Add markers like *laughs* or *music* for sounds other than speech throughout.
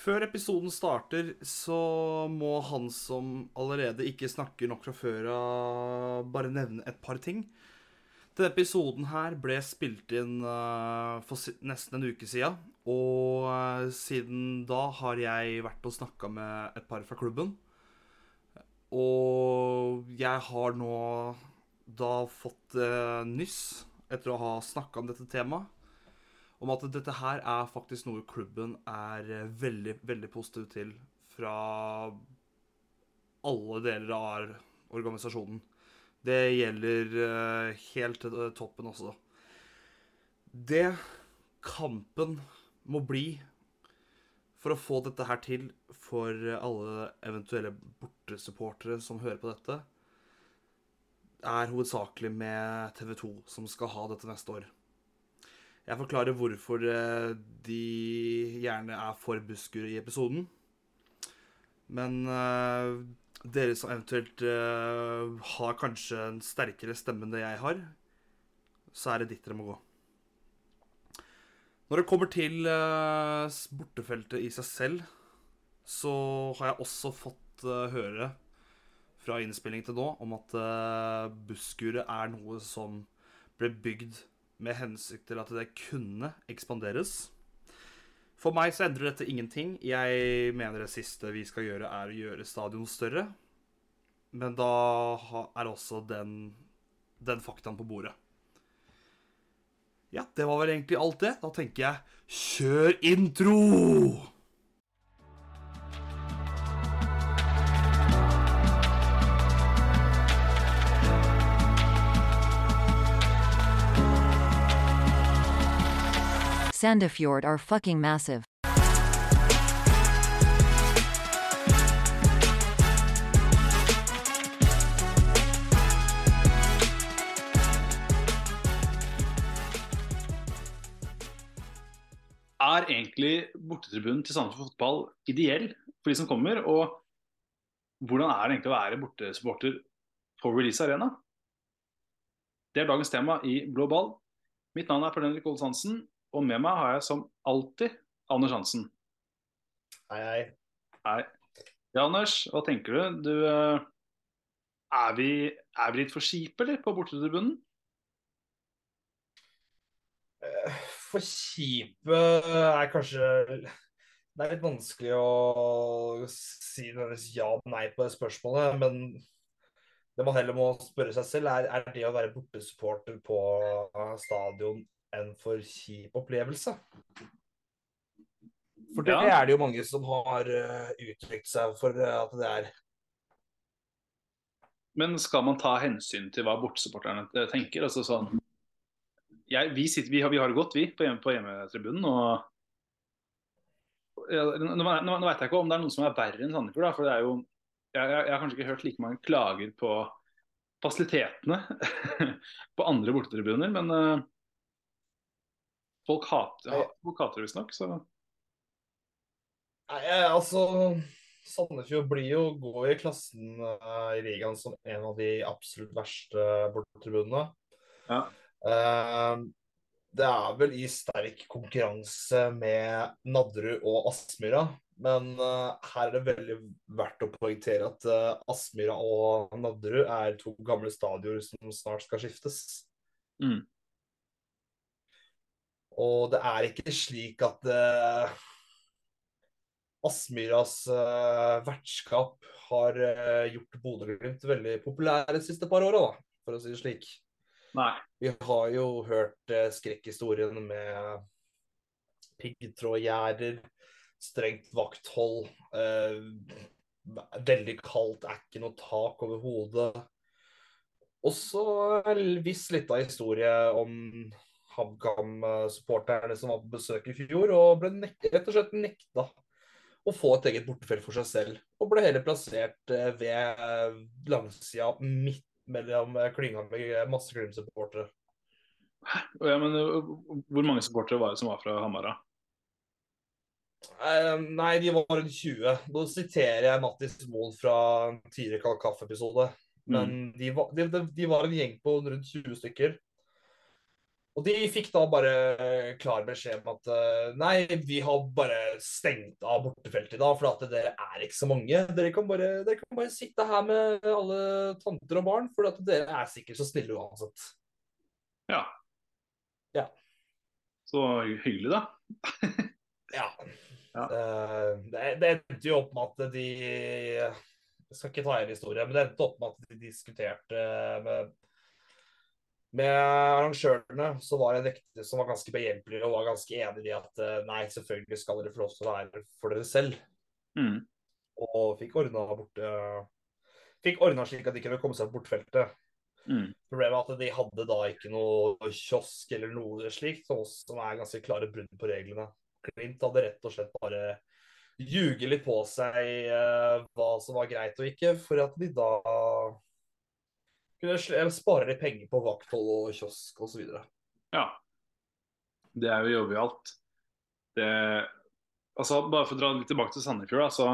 Før episoden starter, så må han som allerede ikke snakker nok fra før av, bare nevne et par ting. Denne episoden her ble spilt inn uh, for nesten en uke siden. Og uh, siden da har jeg vært og snakka med et par fra klubben. Og jeg har nå da fått uh, nyss, etter å ha snakka om dette temaet, om at dette her er faktisk noe klubben er veldig, veldig positiv til fra alle deler av organisasjonen. Det gjelder uh, helt til toppen også. Det kampen må bli for å få dette her til for alle eventuelle bortesupportere som hører på dette, er hovedsakelig med TV 2, som skal ha dette neste år. Jeg forklarer hvorfor eh, de gjerne er for busker i episoden. Men uh, dere som eventuelt uh, har kanskje en sterkere stemme enn det jeg har, så er det ditt dere må gå. Når det kommer til uh, bortefeltet i seg selv, så har jeg også fått høre fra innspilling til nå om at busskuret er noe som ble bygd med hensikt til at det kunne ekspanderes. For meg så endrer dette ingenting. Jeg mener det siste vi skal gjøre, er å gjøre stadion større. Men da er også den, den faktaen på bordet. Ja, det var vel egentlig alt det. Da tenker jeg kjør intro! Sandefjord are fucking massive. Er egentlig bortetribunen til Sandefjord fotball ideell for de som kommer? Og hvordan er det egentlig å være bortesupporter på Release Arena? Det er dagens tema i Blå ball. Mitt navn er Pernille Henrik Olsen Hansen, og med meg har jeg som alltid Anders Hansen. Hei, hei. Hei. Ja, Anders, hva tenker du? du eh, er, vi, er vi litt for kjipe, eller, på bortetribunen? Eh, for kjipe er kanskje Det er litt vanskelig å si ja og nei på det spørsmålet, men det man heller må spørre seg selv, er, er det å være bortesupporter på stadion en for kjip opplevelse. For det ja. er det jo mange som har uh, uttrykt seg for uh, at det er. Men skal man ta hensyn til hva bortsupporterne eh, tenker? Altså sånn jeg, vi, sitter, vi, har, vi, har, det godt, vi, på, hjemme, på hjemmetribunen. og ja, nå, nå, nå, vet jeg ikke om det er noen som er verre enn Sandefjord. For det er jo, jeg, jeg, jeg, har kanskje ikke hørt like mange klager på fasilitetene *laughs* på andre bortetribuner. Men uh, Folk hater, folk hater det visstnok, så Nei, altså Sandefjord blir jo gå i klassen uh, i ligaen som en av de absolutt verste bortetribunene. Ja. Uh, det er vel i sterk konkurranse med Nadderud og Aspmyra. Men uh, her er det veldig verdt å poengtere at uh, Aspmyra og Nadderud er to gamle stadioner som snart skal skiftes. Mm. Og det er ikke slik at uh, Aspmyras uh, vertskap har uh, gjort Bodø-Glimt veldig populære de siste par åra, for å si det slik. Nei. Vi har jo hørt uh, skrekkhistorien med piggtrådgjerder, strengt vakthold, veldig kaldt, er ikke noe tak over hodet. Og så viss litt av historie om HamKam-supporterne som var på besøk i fjor, og ble rett og slett nekta å få et eget bortefelt for seg selv. Og ble heller plassert eh, ved eh, langsida midt mellom eh, klynga med masse Glimt-supportere. Ja, men hvor mange supportere var det som var fra Hamar, Uh, nei, de var rundt 20. Nå siterer jeg Mattis Moen fra en tidligere Kald kaffe-episode. Men mm. de, var, de, de, var, en gjeng på rundt 20 stykker. Og de fikk da bare klar beskjed om at eh, nei, vi har bare stengt av bortefeltet i dag, for at dere er ikke så mange. Dere kan bare, dere kan bare sitte her med alle tanter og barn, for at dere er sikkert så snille uansett. Ja. Ja. Så hyggelig, da. *laughs* Ja. Ja. Eh, det, det endte jo opp med at de Jeg skal ikke ta igjen historien, men det endte opp med at de diskuterte med med arrangørene så var det en vekter som var ganske behjelpelig og var ganske enig i at eh, nei, selvfølgelig skal dere få lov til å være for dere selv. Mm. Og fikk ordna borte Fikk ordna slik at de kunne komme seg på bortfeltet. Mm. Problemet er at de hadde da ikke noe kiosk eller noe slikt, som er ganske klare brudd på reglene. Klint hadde rett og slett bare ljuget litt på seg eh, hva som var greit og ikke, for at de da kunne spare litt penger på vakthold og kiosk osv. Ja. Det er jo jovialt. Det Altså, bare for å dra litt tilbake til Sandefjord, da,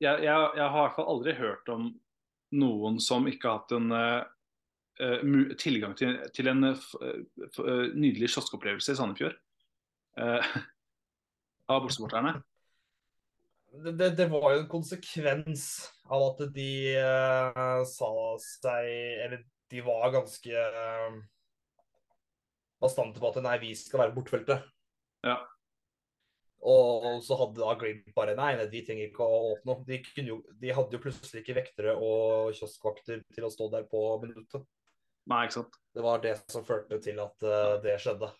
jeg, jeg, jeg har i hvert fall aldri hørt om noen som ikke har hatt en eh, tilgang til, til en eh, nydelig kioskopplevelse i Sandefjord. Uh, *laughs* av bortesupporterne. Det, det, det var jo en konsekvens av at de uh, sa seg Eller de var ganske uh, bastante på at nei, vi skal være bortfeltet. Ja. Og så hadde da Glimt bare nei, nei, de trenger ikke å åpne. De, jo, de hadde jo plutselig ikke vektere og kioskvakter til å stå der på minuttet. Nei, ikke sant. Det var det som førte til at uh, det skjedde.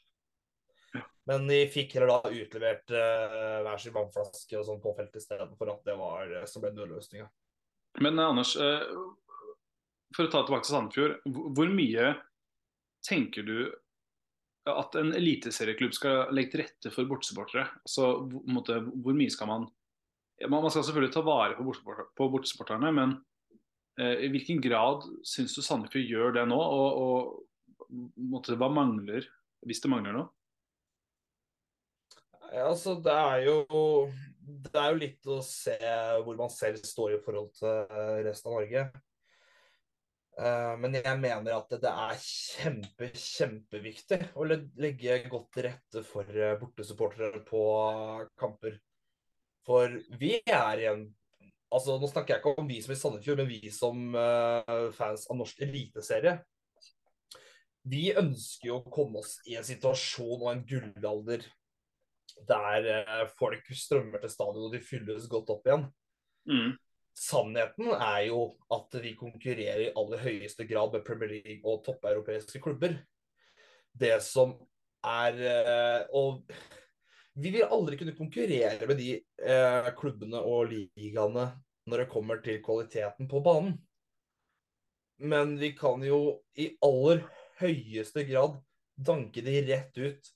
Men de fikk heller da utlevert eh, hver sin vannflaske og sånn på feltet istedenfor at det var det som ble nødløsninga. Men eh, Anders, eh, for å ta tilbake til Sandefjord. hvor- mye tenker du at en eliteserieklubb skal legge til rette for bortesupportere? Altså, måte, hvor mye skal man Man skal selvfølgelig ta vare på bortesupporterne, men eh, i hvilken grad syns du Sandefjord gjør det nå? Og, og måte, hva mangler, hvis det mangler noe? Altså, det er jo Det er jo litt å se hvor man selv står i forhold til eh, resten av Norge. Eh, Men jeg mener at det er kjempe, kjempeviktig å legge godt til rette for eh, bortesupportere på kamper. For vi er i en Altså, nå snakker jeg ikke om vi som i Sandefjord, men vi som fans av norsk eliteserie. Vi ønsker jo å komme oss i en situasjon og en gullalder der eh, folk strømmer til stadion og de fylles godt opp igjen. Mm. Sannheten er jo at vi konkurrerer i aller høyeste grad med Premier League og toppeuropeiske klubber. Det som er eh, Og vi vil aldri kunne konkurrere med de eh, klubbene og ligaene når det kommer til kvaliteten på banen. Men vi kan jo i aller høyeste grad danke de rett ut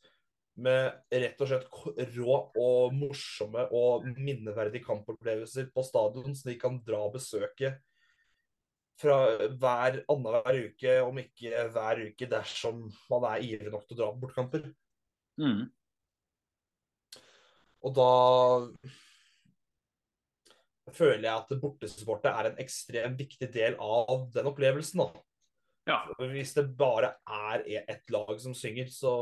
med rett og slett rå og morsomme og minneverdige kampopplevelser på stadion, så de kan dra og besøke fra hver annenhver uke, om ikke hver uke, dersom man er ivrig nok til å dra på bortkamper. Mm. Og da føler jeg at bortesupportet er en ekstremt viktig del av den opplevelsen. da. Ja. Hvis det bare er ett lag som synger, så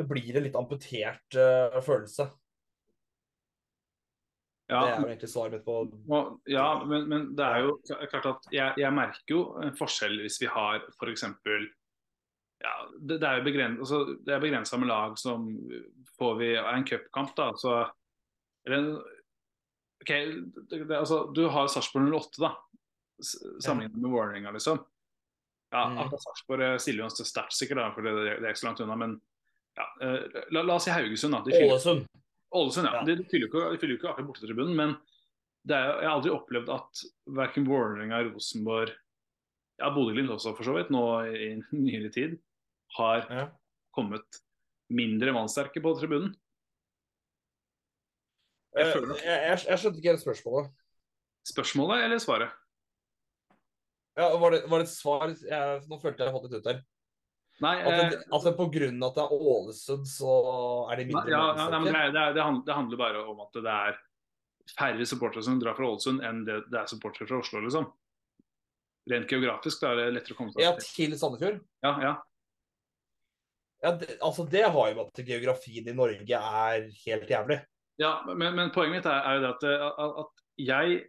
det blir en litt amputert uh, følelse. ja. Det er jo egentlig svaret mitt på Og, ja, men, men det er jo klart at jeg, jeg merker jo en forskjell hvis vi har f.eks. Ja, det, det er jo begrenset, altså, det er begrensa med lag som får vi en cupkamp, da. Så eller, en- OK, det, det, altså, du har Sarpsborg 08, da. Sammenlignet med Vålerenga, liksom. Ja, Mm. Sarpsborg eh, stiller jo sterkt, sikkert, da, for det, det er ikke så langt unna. Men ja, eh, la, la oss si Haugesund, da. Fyller- Ålesund. Ålesund, ja. Ja. De, de fyller jo ikke, de ikke akkurat bortetribunen, men det er, jeg har aldri opplevd at verken Vålerenga, Rosenborg ja, Bodø-Glimt også for så vidt, nå i nyere tid, har Ja. kommet mindre mannsterke på tribunen. Jeg Jeg, føler- jeg, jeg, jeg skjønte ikke helt spørsmålet. Spørsmålet eller svaret? Ja, var, det, var det et svar? Jeg, nå følte jeg fått litt ut der. Nei, At eh, det, at det på grunn av at det er Ålesund, så er det mindre ja, ja, nei, det, er- det, handler, bare om at det er færre supportere som drar fra Ålesund enn det, det er supportere fra Oslo, liksom. Rent geografisk da er det lettere å komme seg Ja, til Sandefjord? Ja, ja. Ja, det, altså det har jo med at geografien i Norge er helt jævlig. Ja, men, men poenget mitt er, er jo det at, eh, at, at jeg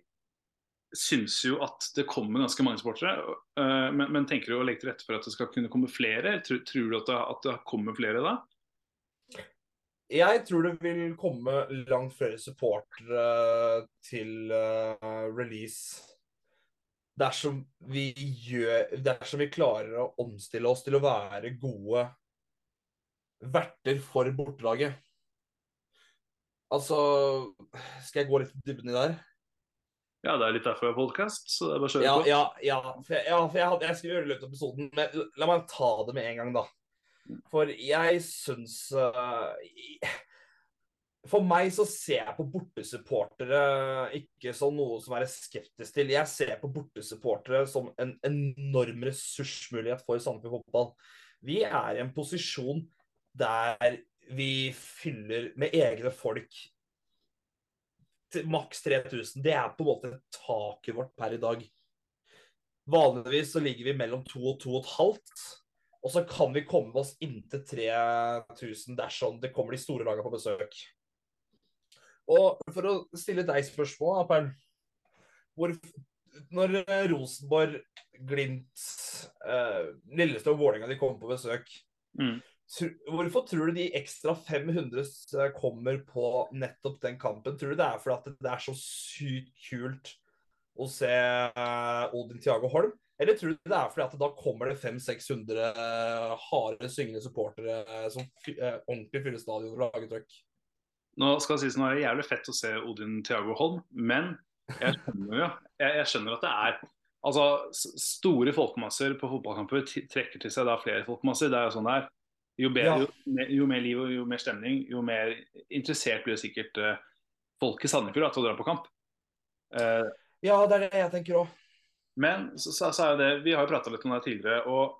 syns jo at det kommer ganske mange sportere. øh, men, men tenker du å legge til rette for at det skal kunne komme flere? Tror, tror du at det, at det kommer flere da? Jeg tror det vil komme langt flere supportere til eh, release dersom vi gjør Dersom vi klarer å omstille oss til å være gode verter for bortelaget. Altså Skal jeg gå litt dybden i der? Ja, det er litt derfor jeg har podkast, så det er bare å kjøre Ja, på. ja, ja. For jeg, ja, for jeg, hadde- jeg skulle gjøre det i løpet av episoden, men la meg ta det med en gang, da. For jeg syns uh, For meg så ser jeg på bortesupportere ikke som noe som er skeptisk til. Jeg ser på bortesupportere som en enorm ressursmulighet for Sandefjord fotball. Vi er i en posisjon der vi fyller med egne folk maks 3000. Det er på en måte taket vårt per i dag. Vanligvis så ligger vi mellom 2 og 2,5. Og så kan vi komme oss inntil 3000 dersom det kommer de store lagene på besøk. Og for å stille deg spørsmål, Perl. Når eh, Rosenborg, Glimt, eh, Lillestrøm og Vålerenga kommer på besøk, Mm. Hvorfor tror du de ekstra 500 kommer på nettopp den kampen? Tror du det er fordi at det er så sykt kult å se eh, Odin Tiago Holm? Eller tror du det er fordi at da kommer det 500-600 uh, harde, syngende supportere eh, som eh, ordentlig fyller stadion og lager trøkk? Nå skal det sies nå er det jævlig fett å se Odin Tiago Holm, men jeg skjønner jo jeg, jeg skjønner at det er Altså, store folkemasser på fotballkamper trekker til seg da flere folkemasser. Det er jo sånn det er. Jo, bedre, Ja. jo, mer- jo mer liv og jo mer stemning, jo mer interessert blir sikkert uh, folk i Sandefjord da, til å dra på kamp. Uh, Ja, det er det jeg tenker òg. Men så, så, så er det, vi har jo prata litt om det tidligere, og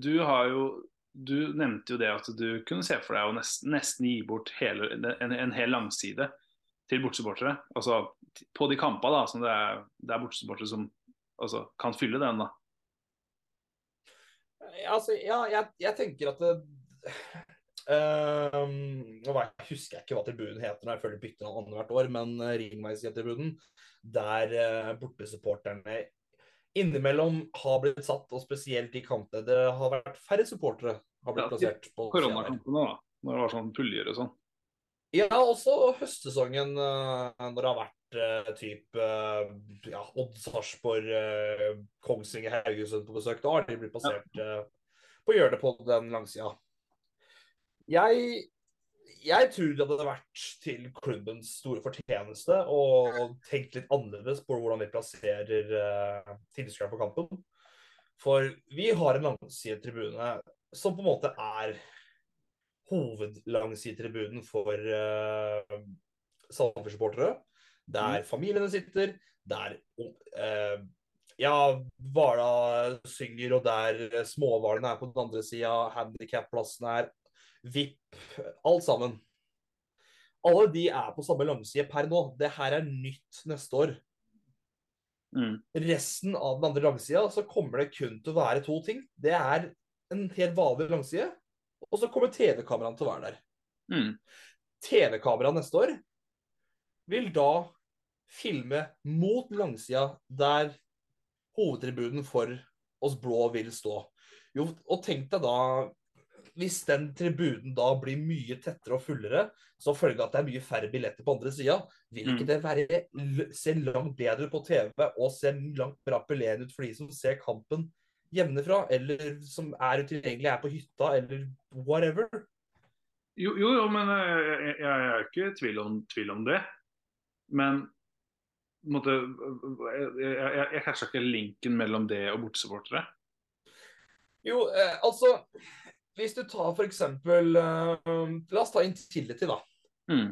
du- har jo Du nevnte jo det at du kunne se for deg å nesten, nesten gi bort hele, en, en hel langside til bortesupportere. Altså på de kampene da, som det er, det er bortesupportere som altså, kan fylle den. da. Altså, ja, jeg, jeg tenker at det uh, Nå husker jeg ikke hva tribunen heter når jeg følger bytter navn annethvert år, men uh, Ringveistribunen, der uh, bortesupporterne innimellom har blitt satt, og spesielt i kampene det har vært færre supportere har blitt plassert på. Koronakampene, da. Når det var sånn puljer og sånn. Ja, også høstsesongen uh, når det har vært uh, type uh, ja, Odd Sarpsborg, uh, Kongsvinger, Haugesund på besøk. Da har de blitt plassert uh, på hjørnet på den langsida. Jeg, jeg tror det hadde vært til klubbens store fortjeneste og tenkt litt annerledes på hvordan vi plasserer uh, tilskuerne på kampen. For vi har en langsidetribune som på en måte er hovedlangsidetribunen for uh, Sandefjord-supportere. Der familiene sitter, der uh, ja, Hvala synger, og der småhvalene er på den andre sida, handikapplassen er, VIP, alt sammen. Alle de er på samme langside per nå. Det her er nytt neste år. Mm. Resten av den andre langsida så kommer det kun til å være to ting. Det er en helt vanlig langside, og så kommer TV-kameraene til å være der. Mm. TV-kameraet neste år vil da filme mot langsida der hovedtribunen for oss blå vil stå. Jo, og tenk deg da hvis den tribunen da blir mye tettere og fullere, så følge av at det er mye færre billetter på andre sida, vil ikke Mm. det være, se langt bedre på TV og se langt mer appellerende ut for de som ser kampen hjemmefra, eller som er utilgjengelig, er på hytta, eller whatever? Jo, jo, jo, men eh, jeg, jeg, er ikke i tvil om, tvil om det. Men måte, jeg, jeg, jeg, catcha ikke linken mellom det og bortesupportere. Jo, eh, altså Hvis du tar eksempel eh, La oss ta Intility, da. Mm.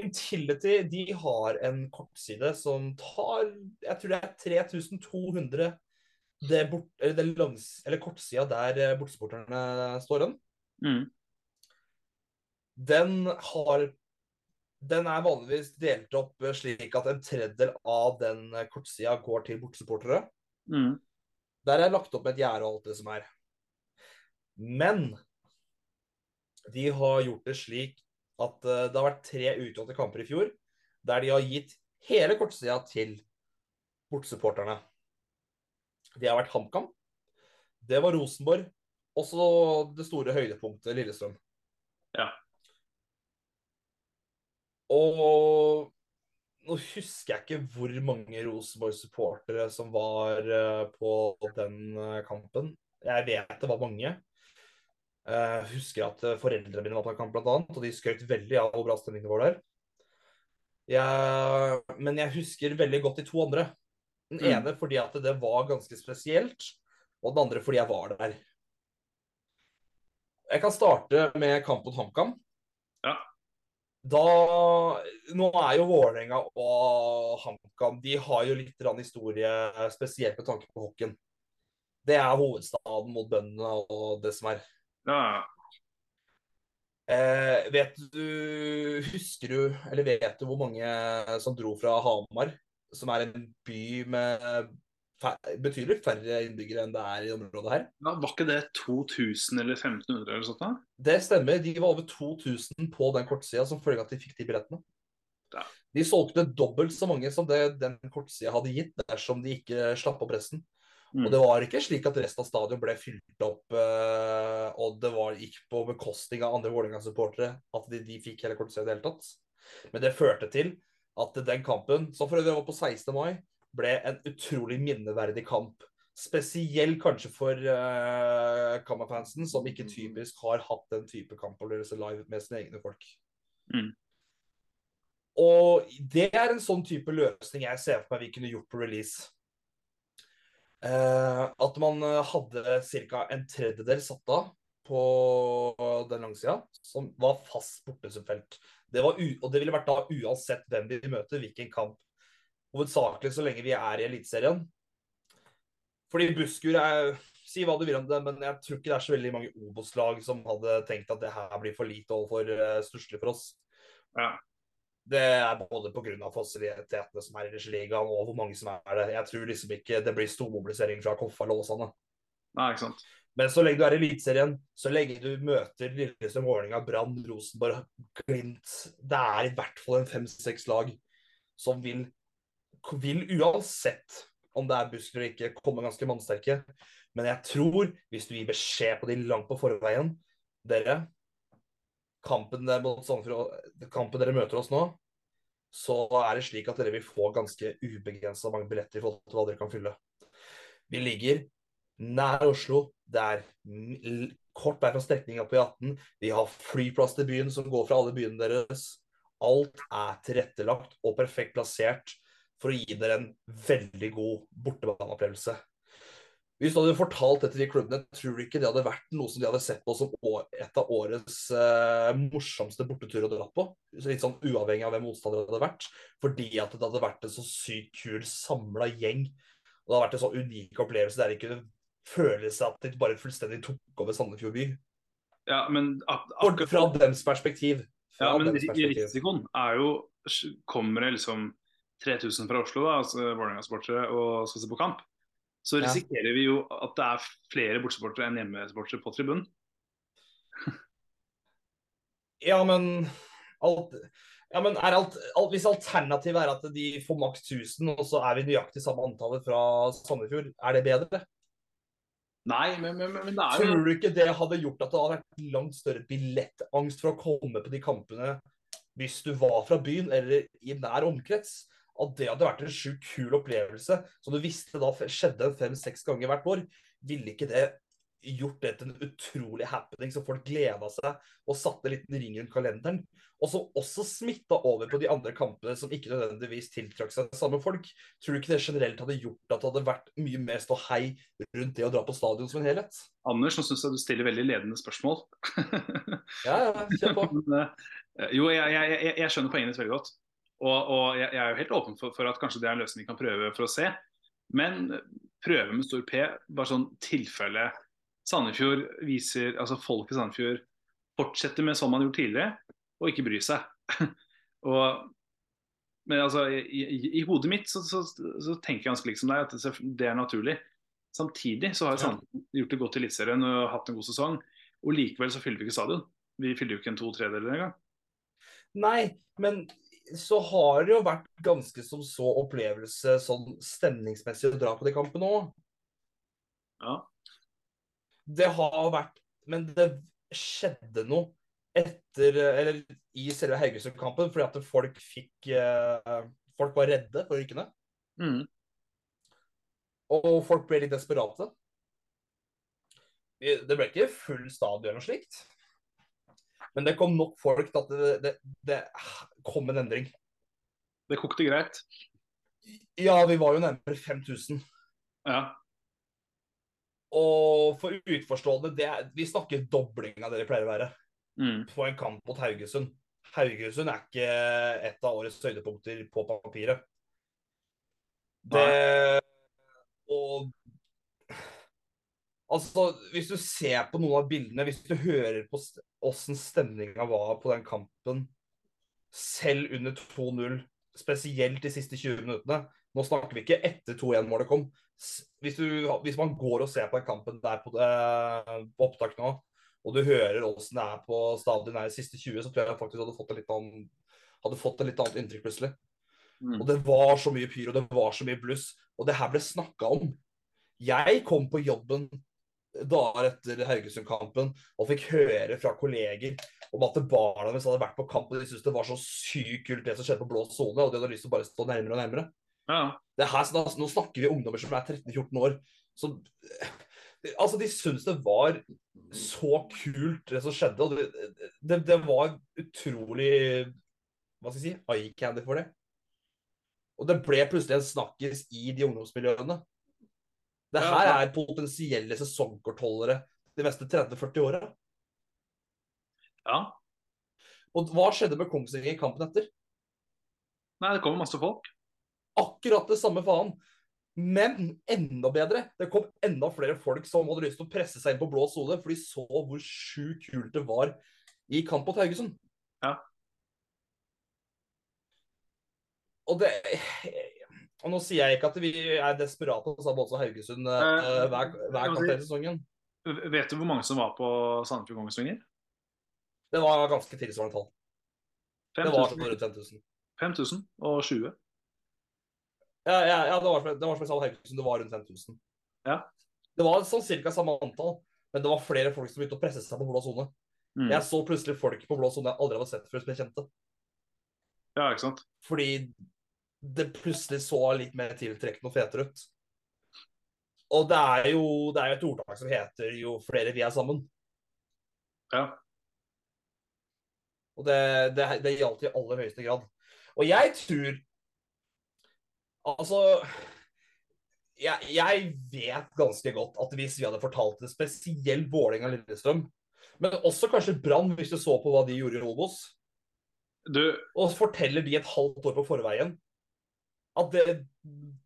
Intility de har en kortside som tar Jeg tror det er 3200 det bort, eller, det langs, eller kortsida der eh, bortesupporterne står den. Mm. Den har Den er vanligvis delt opp eh, slik at en tredjedel av den eh, kortsida går til bortesupportere. Mm. Der er lagt opp et gjerde og alt det som er. Men de har gjort det slik at eh, det har vært tre utvalgte kamper i fjor der de har gitt hele kortsida til bortsupporterne. Det har vært HamKam, det var Rosenborg, og så det store høydepunktet Lillestrøm. Ja. Og nå husker jeg ikke hvor mange Rosenborg-supportere som var eh, på den eh, kampen. Jeg vet det var mange. Jeg husker at eh, foreldrene mine var på kamp, annet, og de skrøt veldig av hvor bra stemningen var der. Jeg, men jeg husker veldig godt de to andre. Den Mm. ene fordi at det var ganske spesielt, og den andre fordi jeg var der. Jeg kan starte med kamp mot HamKam. Ja. Da Nå er jo Vålerenga og HamKam De har jo litt historie, spesielt med tanke på hockeyen. Det er hovedstaden mot bøndene og det som er. Ja, Eh, vet du Husker du, eller vet du hvor mange som dro fra Hamar, som er en by med betydelig færre innbyggere enn det er i området her? Ja, var ikke det 2000 eller 1500 eller sånt? da? Det stemmer. De var over 2000 på den kortsida som følge av at de fikk de billettene. Ja. De solgte dobbelt så mange som det den kortsida hadde gitt, dersom de ikke slapp opp resten. Mm. Og det var ikke slik at resten av stadion ble fylt opp, uh, og det var, gikk på bekostning av andre Vålerenga-supportere at de, de fikk hele kortsida i det hele tatt. Men det førte til at den kampen, som for øvrig var på 16. mai, ble en utrolig minneverdig kamp. Spesielt kanskje for uh, Kammerfansen, som ikke typisk har hatt den type kampopplevelse live med sine egne folk. Mm. Og det er en sånn type løsning jeg ser for meg vi kunne gjort på release. Uh, at man eh, hadde ca. en tredjedel satt av på den langsida, som var fast bortesupfelt. Det var og det ville vært da uansett hvem vi møter, hvilken kamp. Hovedsakelig så lenge vi er i Eliteserien. Fordi Buskur er Si hva du vil om det, men jeg tror ikke det er så veldig mange Obos-lag som hadde tenkt at det her blir for lite og for uh, stusslig for oss. Ja. Det er både pga. fasilitetene som er i ligaen og hvor mange som er det. Jeg tror liksom ikke det blir stormobilisering fra Koffa eller Åsane. Nei, ikke sant. Men så lenge du er i Eliteserien, så lenge du møter Lillestrøm, Vålerenga, Brann, Rosenborg, Glimt Det er i hvert fall en fem-seks lag som vil, vil uansett om det er Busker eller ikke, komme ganske mannsterke. Men jeg tror, hvis du gir beskjed på de langt på forveien Dere, kampen, der mot Sandefjord, kampen dere møter oss nå, så er det slik at dere vil få ganske ubegrensa mange billetter i forhold til hva dere kan fylle. Vi ligger nær Oslo. Det er kort vei fra strekninga på E18. Vi har flyplass til byen som går fra alle byene deres. Alt er tilrettelagt og perfekt plassert for å gi dere en veldig god bortebaneopplevelse. Hvis du hadde fortalt det til de klubbene, tror du ikke det hadde vært noe som de hadde sett på som et av årets eh, morsomste borteturer å dra på? Litt sånn uavhengig av hvem motstanderen hadde vært. Fordi at det hadde vært en så sykt kul samla gjeng. Og det hadde vært en sånn unik opplevelse der de kunne føle seg at de bare fullstendig tok over Sandefjord by. Ja, men ak akkurat Fra dems perspektiv. Fra Ja, men perspektiv. risikoen er jo Kommer det liksom 3000 fra Oslo, da, altså Vålerenga-sportere, og skal se på kamp, så Ja. risikerer vi jo at det er flere bortesupportere enn hjemmesupportere på tribunen. *laughs* Ja, men alt ja, men er alt, alt, Hvis alternativet er at de får maks 1000, og så er vi nøyaktig samme antallet fra Sandefjord, er det bedre? Nei, men, men, men det er jo Tror du ikke det hadde gjort at det hadde vært langt større billettangst for å komme på de kampene hvis du var fra byen eller i nær omkrets? At det hadde vært en sjukt kul opplevelse som du visste da skjedde fem-seks ganger hvert år. Ville ikke det gjort det til en utrolig happening som folk gleda seg og satte en liten ring rundt kalenderen? Og som også smitta over på de andre kampene som ikke nødvendigvis tiltrakk seg samme folk. Tror du ikke det generelt hadde gjort at det hadde vært mye mer ståhei rundt det å dra på stadion som en helhet? Anders, nå syns jeg du stiller veldig ledende spørsmål. Ja, ja, kjør på. *laughs* Eh, jo, jeg, jeg, jeg, jeg skjønner poenget ditt veldig godt. Og, og jeg, jeg er jo helt åpen for, for at kanskje det er en løsning vi kan prøve for å se. Men prøve med stor P, bare sånn tilfelle Sandefjord viser, altså folk i Sandefjord fortsetter med sånn man har gjort tidligere, og ikke bryr seg. *laughs* og, men altså, i, i, i hodet mitt så, så, så tenker jeg ganske likt som deg, at det, er naturlig. Samtidig så har Sandefjord gjort det godt i Eliteserien og hatt en god sesong. Og likevel så fyller vi ikke stadion. Vi fyller jo ikke en to tredjedeler engang. Nei, men så har det jo vært ganske som så opplevelse sånn stemningsmessig å dra på de kampene òg. Ja. Det har vært Men det skjedde noe etter Eller i selve Haugesund-kampen fordi at folk fikk eh, Folk var redde for å. Mm. Og folk ble litt desperate. Det ble ikke full stadion og slikt. Men det kom nok folk til at det, det, det kom en endring. Det kokte greit. Ja, vi var jo nærmere 5000. Ja. Og for utforstående, det vi snakker dobling av det det pleier å være Mm. på en kamp mot Haugesund. Haugesund er ikke et av årets høydepunkter på papiret. Det Og Altså, hvis du ser på noen av bildene, hvis du hører på åssen stemninga var på den kampen, selv under 2-0, spesielt de siste 20 minuttene Nå snakker vi ikke etter 2-1-målet kom. Hvis, du, hvis man går og ser på den kampen der på, det, på opptak nå, og du hører åssen det er på stadion de siste 20, så tror jeg faktisk du hadde fått et litt annet, hadde fått et litt annet inntrykk plutselig. Mm. Og det var så mye pyro, det var så mye bluss. Og det her ble snakka om. Jeg kom på jobben dager etter Haugesund-kampen og fikk høre fra kolleger om at barna deres hadde vært på kamp og de syntes det var så sykt kult det som skjedde på blå sone, og de hadde lyst til å bare stå nærmere og nærmere. Ja. Det her, nå snakker vi ungdommer som er 13-14 år. Som, altså, de syntes det var så kult, det som skjedde. Og det, det, det var utrolig Hva skal jeg si? Eye candy for det. Og det ble plutselig en snakkis i de ungdomsmiljøene. Det her ja. er potensielle sesongkortholdere de neste 30-40 åra. ja. Og hva skjedde med Kongsvinger i kampen etter? Nei, det kommer masse folk. Akkurat det samme faen. Men enda bedre. Det kom enda flere folk som hadde lyst til å presse seg inn på blå sole, for de så hvor sjukt kult det var i kamp mot Haugesund. Ja. Og det Og nå sier jeg ikke at vi er desperate og måte som Haugesund eh, Eh, hver, hver kamp hele sesongen. Vet du hvor mange som var på Sandefjord Kongsvinger? Det var ganske tilsvarende tall. Det var sånn 5000 rundt 5000. 5000 og 20. Ja, ja, ja det, var, det var om Haugesund, det var rundt 5000. Ja. Det var sånn cirka samme antall, men det var flere folk som begynte å presse seg på blå sone. Mm. Jeg så plutselig folk på blå sone jeg aldri hadde sett før, som jeg kjente. Ja, ikke sant. Fordi det plutselig så litt mer tiltrekkende og fetere ut. Og det er jo det er jo et ordtak som heter 'jo flere vi er sammen'. Ja. Og det, det, det gjaldt i aller høyeste grad. Og jeg tror Altså jeg, jeg vet ganske godt at hvis vi hadde fortalt det, spesielt Vålerenga Lillestrøm, men også kanskje Brann, hvis du så på hva de gjorde i Obos, Du, og forteller de et halvt år på forveien at det,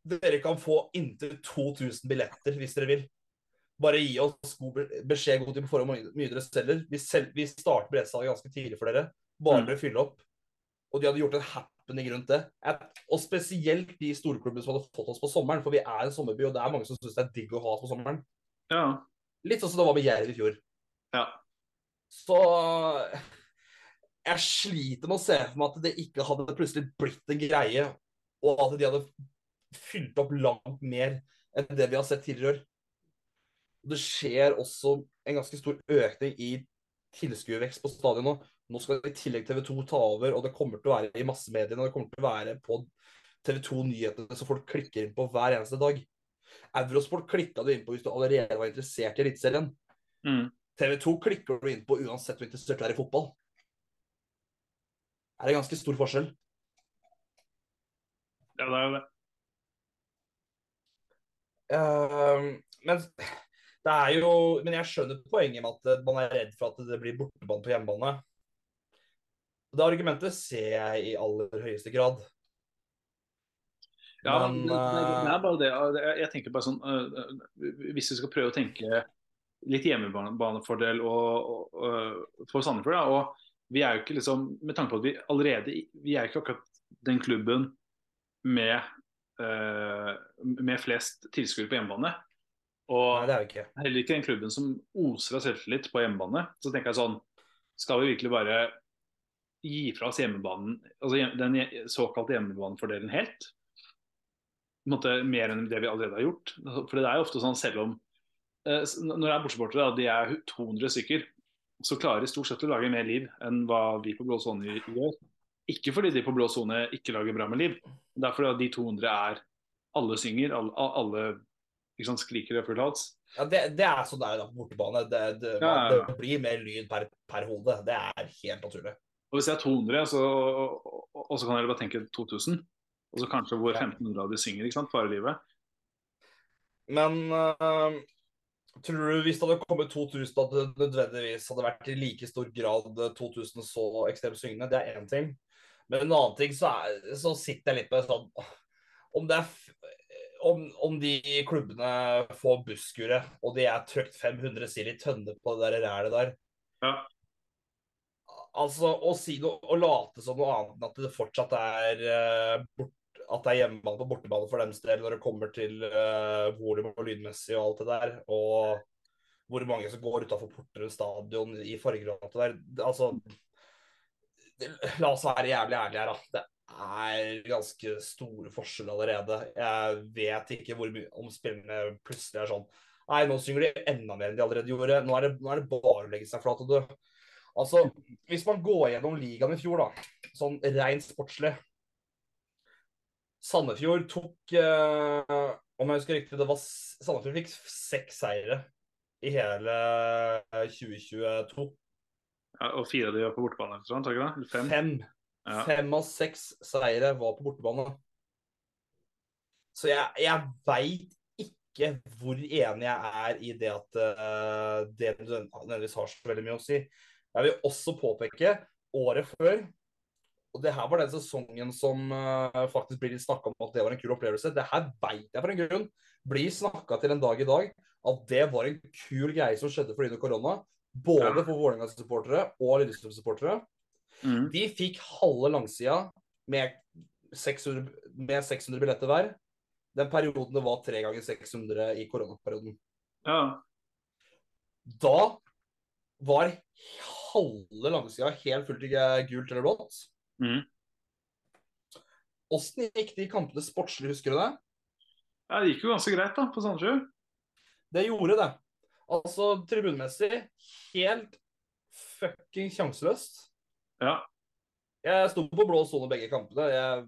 dere kan få inntil 2000 billetter hvis dere vil. Bare gi oss god beskjed god tid på forhånd hvor mye dere selger. Vi, sel, vi starter billettsalget ganske tidlig for dere. Bare Mm. dere fyller opp. Og de hadde gjort en happening rundt det. Og spesielt de storklubbene som hadde fått oss på sommeren, for vi er en sommerby, og det er mange som syns det er digg å ha oss på sommeren. ja. Litt sånn som det var med Jerv i fjor. Ja. Så jeg sliter med å se for meg at det ikke hadde plutselig blitt en greie, og at de hadde fylt opp langt mer enn det vi har sett tidligere. Det skjer også en ganske stor økning i tilskuervekst på stadion nå. Nå skal i tillegg TV 2 ta over, og det kommer til å være i massemediene. og Det kommer til å være på TV 2-nyhetene som folk klikker inn på hver eneste dag. Eurosport klikka du inn på hvis du allerede var interessert i Eliteserien. Mm. TV 2 klikker du inn på uansett interessert du er i fotball. Det er en ganske stor forskjell. Ja, det er jo det. Uh, men *laughs* det er jo Men jeg skjønner poenget med at man er redd for at det blir bortebane på hjemmebane. Det argumentet ser jeg i aller høyeste grad. Ja, Men, det, det, det eh, er bare det. Jeg tenker bare sånn øh, øh, Hvis vi skal prøve å tenke litt hjemmebanefordel og, og, og, for Sandefjord, da, og vi er jo ikke liksom Med tanke på at vi allerede Vi er ikke akkurat den klubben med, øh, med flest tilskuere på hjemmebane. Og Nei, ikke. heller ikke den klubben som oser av selvtillit på hjemmebane. Så tenker jeg sånn Skal vi virkelig bare gi fra oss hjemmebanen, altså den såkalte hjemmebanefordelen helt? På en måte Mer enn det vi allerede har gjort. For det er jo ofte sånn selv om eh, Når det er bortsupportere, de er 200 stykker, så klarer de stort sett å lage mer liv enn hva vi på blå sone gjør. Ikke fordi de på blå sone ikke lager bra med liv, det er fordi at de 200 er Alle synger, alle, alle liksom, skriker og full hals. Ja, det, det er sånn det er på bortebane. Det, det, Ja, ja, det blir mer lyd per, per hode. Det er helt naturlig. Og hvis det er 200, så, og, og, og så kan dere bare tenke 2000. Og så kanskje hvor 1500 av de synger, ikke sant? Bare livet. Men øh, tror du hvis det hadde kommet 2000, at det nødvendigvis hadde vært i like stor grad 2000 så ekstremt syngende? Det er én ting. Men en annen ting så, er, så sitter jeg litt med sånn Om det er om, om de klubbene får busskuret, og de er trykt 500 sild i tønne på det der rælet der Ja. Altså, å si noe og late som noe annet enn at det fortsatt er uh, bort, at det er hjemmebane på bortebane for deres del når det kommer til uh, volum og lydmessig og alt det der. Og hvor mange som går utafor Porterud stadion i farger og alt det der. Altså La oss være jævlig ærlige her, da. Det er ganske store forskjeller allerede. Jeg vet ikke hvor mye om spillene plutselig er sånn Nei, nå synger de enda mer enn de allerede gjorde. Nå er det, nå er det bare å legge seg flat og dø. Altså, hvis man går gjennom ligaen i fjor, da, sånn rent sportslig Sandefjord tok eh, Om jeg husker riktig, det var Sandefjord fikk seks seire i hele eh, 2022. Ja, og fire av de var på bortebane, ikke det? Eller Fem? Fem. Ja. Fem av seks seire var på bortebane. Så jeg, jeg veit ikke hvor enig jeg er i det at uh, det nødvendigvis har så veldig mye å si. Jeg vil også påpeke året før og det her var den sesongen som uh, faktisk blir snakka om at det var en kul opplevelse. Det her veit jeg for en grunn blir snakka til en dag i dag at det var en kul greie som skjedde fordi det korona. Både for Vålerenga-supportere og Lillestrøm-supportere. Mm. De fikk halve langsida med 600, med 600 billetter hver. Den perioden det var tre ganger 600 i koronaperioden. ja. Da var halve langsida helt fullt i gult eller blått. Åssen gikk de kampene sportslig, husker du det? ja, det gikk jo ganske greit, da, på Sandefjord. Det gjorde det. Altså tribunmessig helt fucking sjanseløst. Ja. Jeg sto på blå sone begge kampene. Jeg,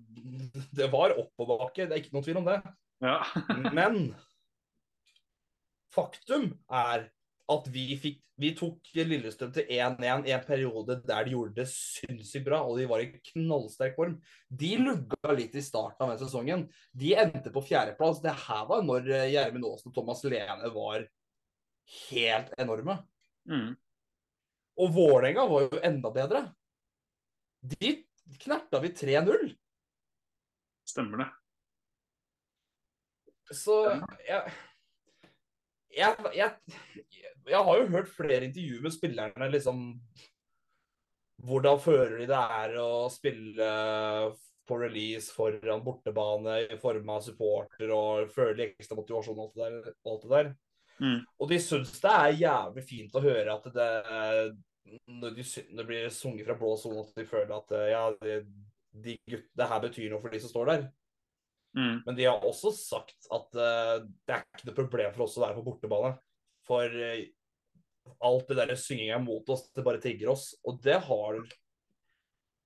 det var oppoverbakke, det er ikke noen tvil om det. ja. *laughs* Men faktum er at vi, fikk, vi tok Lillestrøm til 1-1 i en periode der de gjorde det sinnssykt bra, og de var i knallsterk form. De lugga litt i starten av den sesongen. De endte på fjerdeplass. Det her var når Gjermund Aasen og Thomas Lene var helt enorme. Mm. Og Vålerenga var jo enda bedre. De knerta vi 3-0. Stemmer det. Så jeg, jeg, jeg, jeg har jo hørt flere intervjuer med spillerne, liksom Hvordan føler de det er å spille på release foran bortebane i form av supporter og føler de ekstra motivasjon og alt det der. Alt det der. Mm. Og de syns det er jævlig fint å høre at det når, de, når det blir sunget fra blå sone, at de føler at ja, de, de det her betyr noe for de som står der. Mm. Men de har også sagt at uh, det er ikke noe problem for oss å være på bortebane. For uh, alt det der synginga mot oss, det bare trigger oss. Og det har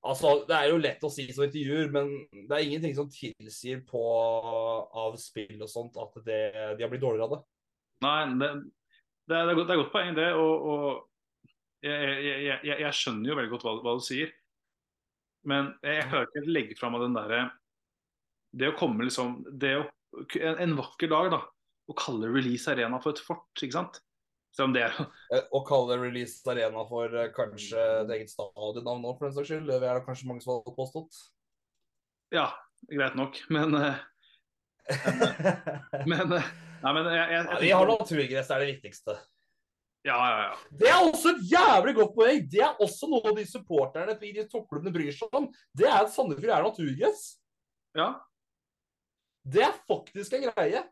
Altså, det er jo lett å si som intervjuer, men det er ingenting som tilsier på av spill og sånt at det, de har blitt dårligere av det. Nei, det, det, er, det, godt, det er godt poeng, det. Og, og jeg, jeg, jeg, jeg, skjønner jo veldig godt hva, hva du sier. Men jeg klarer ikke å legge fra meg den derre Det å komme liksom det å, en, en vakker dag, da. Å kalle Release Arena for et fort, ikke sant. Selv om det er *laughs* Eh, Å kalle Release Arena for eh, kanskje et eget stadionnavn nå, for den saks skyld, det er det kanskje mange som har påstått. Ja, greit nok. Men, eh, men eh, *laughs* Nei, men jeg, jeg, jeg vi har naturgress, det er det viktigste. Ja, ja, ja. Det er også et jævlig godt poeng! Det er også noe de supporterne i de toppklubbene bryr seg om. Det er at Sandefjord er naturgress. ja. Det er faktisk en greie.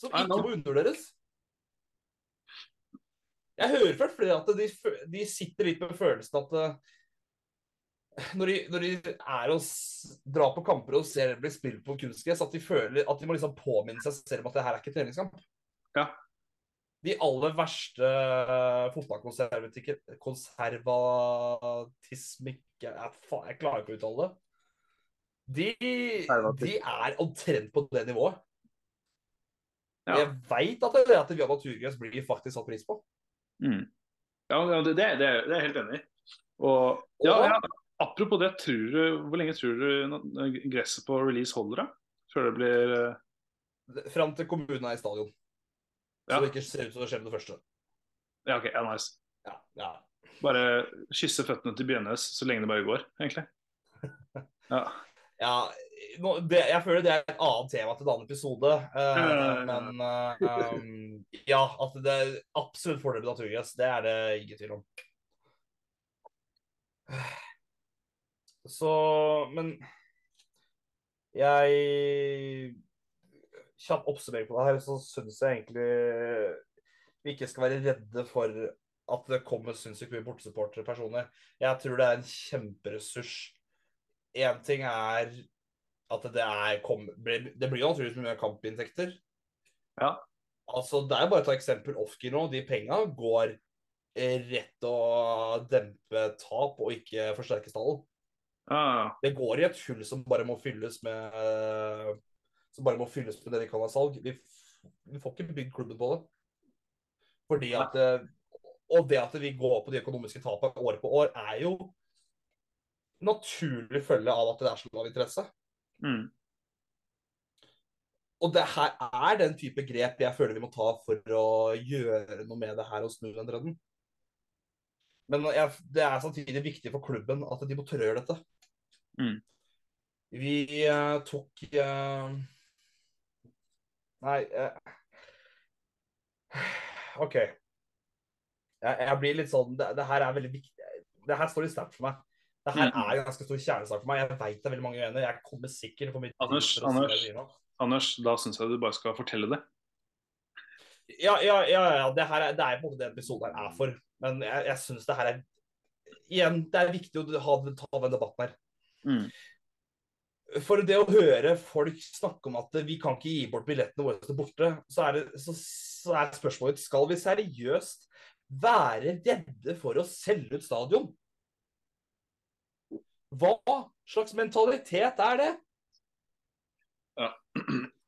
som ikke må undervurderes. Jeg hører fra flere at de, de sitter litt med følelsen at eh, når de, når de er og s- drar på kamper og ser det blir spilt på kunstgress, at de føler at de må liksom påminne seg selv om at det her er ikke treningskamp. Ja. De aller verste uh, fotballkonservatismikk jeg, faen, jeg klarer ikke å uttale det. De, de er omtrent på det nivået. Ja. Jeg veit at det at vi har naturgress blir faktisk satt pris på. Mm. Ja, ja, det, det, det er det er jeg helt enig i. Og ja, Og- ja, apropos det, tror du, hvor lenge tror du gresset på release holder, da? Før det blir eh, Fram til kommunen er i stadion. Så Ja. det ikke ser ut som det skjer med det første. Ja, OK, ja, nice. Ja, ja. Bare kysse føttene til bjønnes, så lenge det bare går, egentlig. *laughs* Ja. ja nå, det, jeg føler det er et annet tema til en annen episode. ja. men uh, um, ja, at det er absolutt fordel med naturgress, det er det ingen tvil om. Så Men jeg Kjapp oppsummering på det her, så syns jeg egentlig vi ikke skal være redde for at det kommer sinnssykt mye bortesupportere personer. Jeg tror det er en kjemperessurs. Én ting er at det er kom, Det blir jo naturligvis mye kampinntekter. Ja. Altså, Det er bare å ta eksempel Ofki nå. De penga går rett å dempe tap og ikke forsterke stallen. Ah, Det går i et hull som bare må fylles med Som bare må fylles med det de kan av salg. Vi, vi får ikke bygd klubben på det. Fordi at eh, Og det at vi går på de økonomiske tapene år på år, er jo naturlig følge av at det er så lav interesse. mm. Og det her er den type grep jeg føler vi må ta for å gjøre noe med det her og snu den trenden. Men jeg, det er samtidig viktig for klubben at de må gjøre dette. Mm. Vi uh, tok uh, Nei uh, OK. Jeg, jeg blir litt sånn det, det her er veldig viktig. Det her står litt sterkt for meg. Det her Mm. er en ganske stor kjernesak for meg. Jeg veit det er veldig mange uenige. Jeg kommer sikkert for mitt Anders, Anders. Anders, da syns jeg du bare skal fortelle det. Ja, ja, ja, ja det, her er, det er på en måte det episoden her er for. Men jeg, jeg syns det her er Igjen, det er viktig å ha, ta den debatten her. Mm. For det å høre folk snakke om at vi kan ikke gi bort billettene våre til borte, så er, det, så, så er spørsmålet skal vi seriøst være redde for å selge ut stadion? Hva slags mentalitet er det? Ja.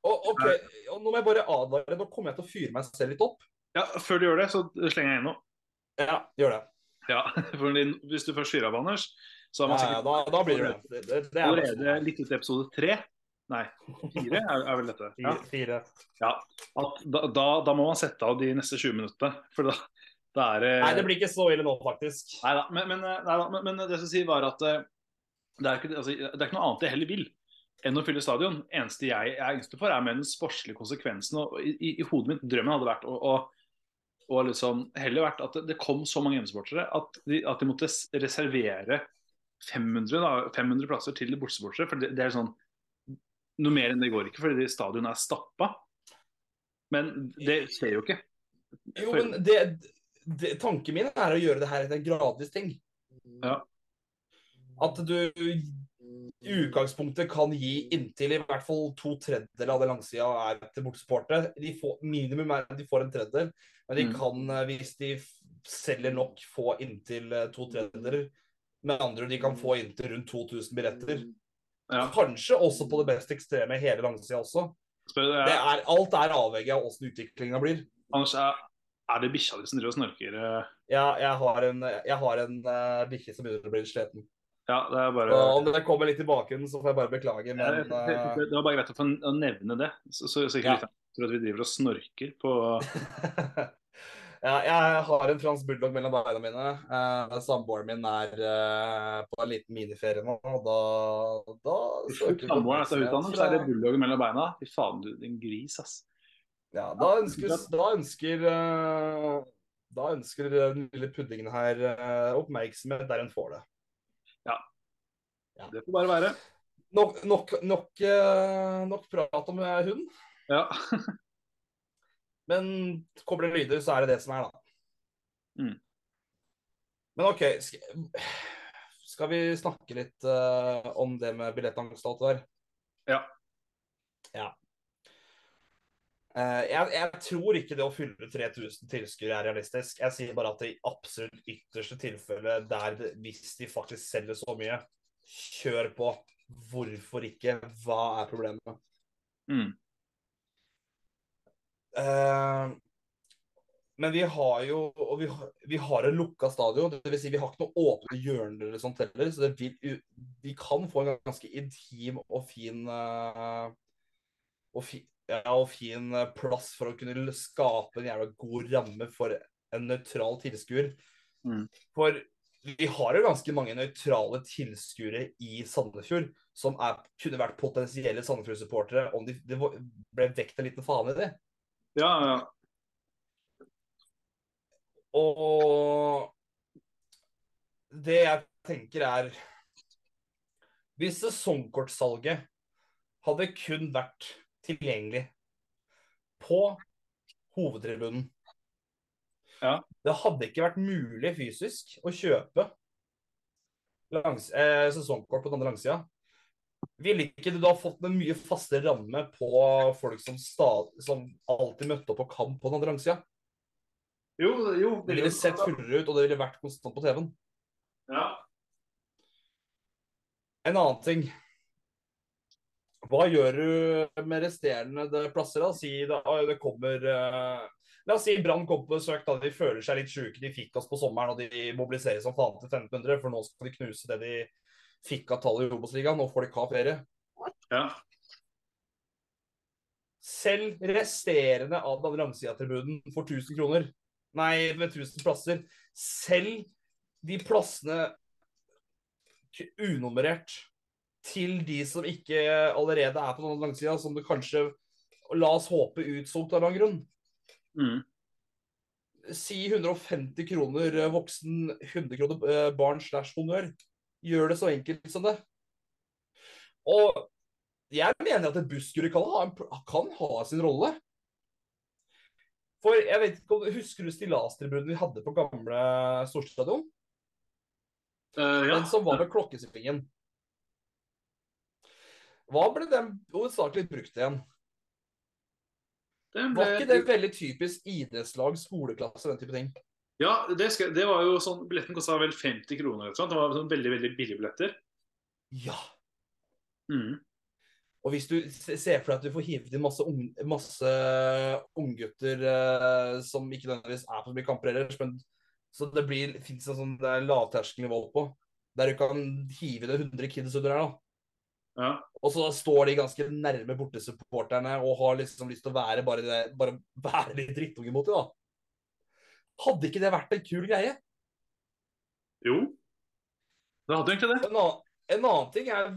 Og, ok, og Nå må jeg bare advare. Nå kommer jeg til å fyre meg selv litt opp. Ja, Før du gjør det, så slenger jeg inn noe. Ja, gjør det. Ja, *laughs* for Hvis du først fyrer av, Anders, så har man Ja, ja, da, da blir det det. det, det, er allerede litt ut i episode tre. Nei, fire er, er vel dette. Ja, Fire. ja. Da, da, da må man sette av de neste 20 minuttene. For da, da er det Nei, det blir ikke så ille nå, faktisk. Neida, men, men, nei, men, men det jeg skulle si var at eh, det er, ikke, altså, det er ikke noe annet jeg heller vil enn å fylle stadion. eneste jeg er engstelig for, er med den sportslige konsekvensen. Og i, i, I hodet mitt drømmen hadde vært å, å, å liksom heller vært at det, det kom så mange hjemmesupportere at, at de måtte reservere 500, da, 500 plasser til bortesupportere. For det, det er sånn Noe mer enn det går ikke, fordi stadion er stappa. Men det skjer jo ikke. Jo, men det, det, tanken min er å gjøre det her til en gradvis ting. Ja. At du i utgangspunktet kan gi inntil i hvert fall to tredjedeler av det langsida er til bortesupportere. De får, minimum er at de får en tredjedel, men de Mm. kan, eh, hvis de selger nok, få inntil eh, to tredjedeler. Med andre de kan få inntil rundt 2000 billetter. Ja. Kanskje også på det best ekstreme hele langsida også. Spør, Det er, alt er avhengig av åssen utviklinga blir. Anders, er, er det bikkja di som driver og snorker? eh? Ja, jeg har en, jeg har en uh, bikkje som begynner å bli sliten. Ja, det er bare Så om det kommer litt tilbake, så får jeg bare beklage. Men det, det, det var bare greit å få nevne det, så, så, så ikke Ja. tror at vi driver og snorker på *laughs* ja, jeg har en fransk bulldog mellom beina mine. Eh, Samboeren min er eh, på en liten miniferie nå, og da, da Samboeren er så utdannet, så er det bulldog bulldoggen mellom beina. Fy faen, du, din gris, ass. Ja, da ønsker, da ønsker, eh, da ønsker den lille puddingen her eh, oppmerksomhet der hun får det. Det får bare være. Nok, nok, nok, eh, nok prat om eh, hund. Ja. *laughs* Men kobler lyder, så er det det som er, da. Mm. Men OK. Skal vi snakke litt uh, om det med billettangst og alt det der? Ja. Ja. Eh, jeg, jeg tror ikke det å fylle 3000 tilskuere er realistisk. Jeg sier bare at det i absolutt ytterste tilfelle, der det, hvis de faktisk selger så mye, kjør på. Hvorfor ikke? Hva er problemet? Mm. Uh, men vi har jo og vi, vi har en lukka stadion. Det vil si vi har ikke noe åpne hjørner eller sånt heller. Så det vil, vi kan få en ganske intim og fin uh, og, fi, ja, og fin eh, plass for å kunne skape en jævla god ramme for en nøytral tilskuer. Mm. For vi har jo ganske mange nøytrale tilskuere i Sandefjord som er, kunne vært potensielle Sandefjord-supportere om de, det de ble vekt en liten faen i det. Ja, ja. Og det jeg tenker er Hvis sesongkortsalget hadde kun vært tilgjengelig på hovedtribunen Ja. Det hadde ikke vært mulig fysisk å kjøpe langs, eh, sesongkort på den andre langsida. Ville ikke du da fått en mye fastere ramme på folk som, stad, som alltid møtte opp på kamp på den andre langsida? Jo, jo. Det ville sett fullere ut, og det ville vært konstant på TV-en. Ja. En annen ting. Hva gjør du med resterende plasser? da? Si det, kommer eh, La oss si Brann kommer på besøk. da De føler seg litt sjuke. De fikk oss på sommeren, og de mobiliserer som faen til 1500, for nå skal de knuse det de fikk av tallet i Obos-ligaen. Nå får de ikke ha ferie. ja. Selv resterende av den langsida-tribunen for 1000 kroner. Nei, med 1000 plasser. Selv de plassene unummerert til de som ikke allerede er på den langsida, som det kanskje La oss håpe utsolgt av en grunn. Mm. Si 150 kroner eh, voksen, 100 kroner eh, barn slash honnør. Gjør det så enkelt som det. Og jeg mener at et busskur kan ha, kan ha sin rolle. For jeg vet ikke om Husker du stillastribunen vi hadde på gamle Storstadion? Uh, ja. Den som var ved klokkespringen. Hva ble den hovedsakelig brukt igjen? Den Var ikke det veldig typisk idrettslag, skoleklasse, den type ting? Ja, det, skal, det var jo sånn Billetten kosta vel 50 kroner. eller. Det var sånn veldig veldig billige billetter. Ja. Mm. Og hvis du ser for deg at du får hivet inn masse, ung, masse unggutter eh, som ikke nødvendigvis er på så mye kamper ellers, men så det blir fins en sånn det er lavterskelnivå på, der du kan hive inn 100 kids under her, da. Ja. Og så står de ganske nærme bortesupporterne og har liksom lyst til å være bare, det, bare være litt drittunge mot dem, da. Hadde ikke det vært en kul greie? Jo. Det hadde egentlig det. En annen, en annen ting er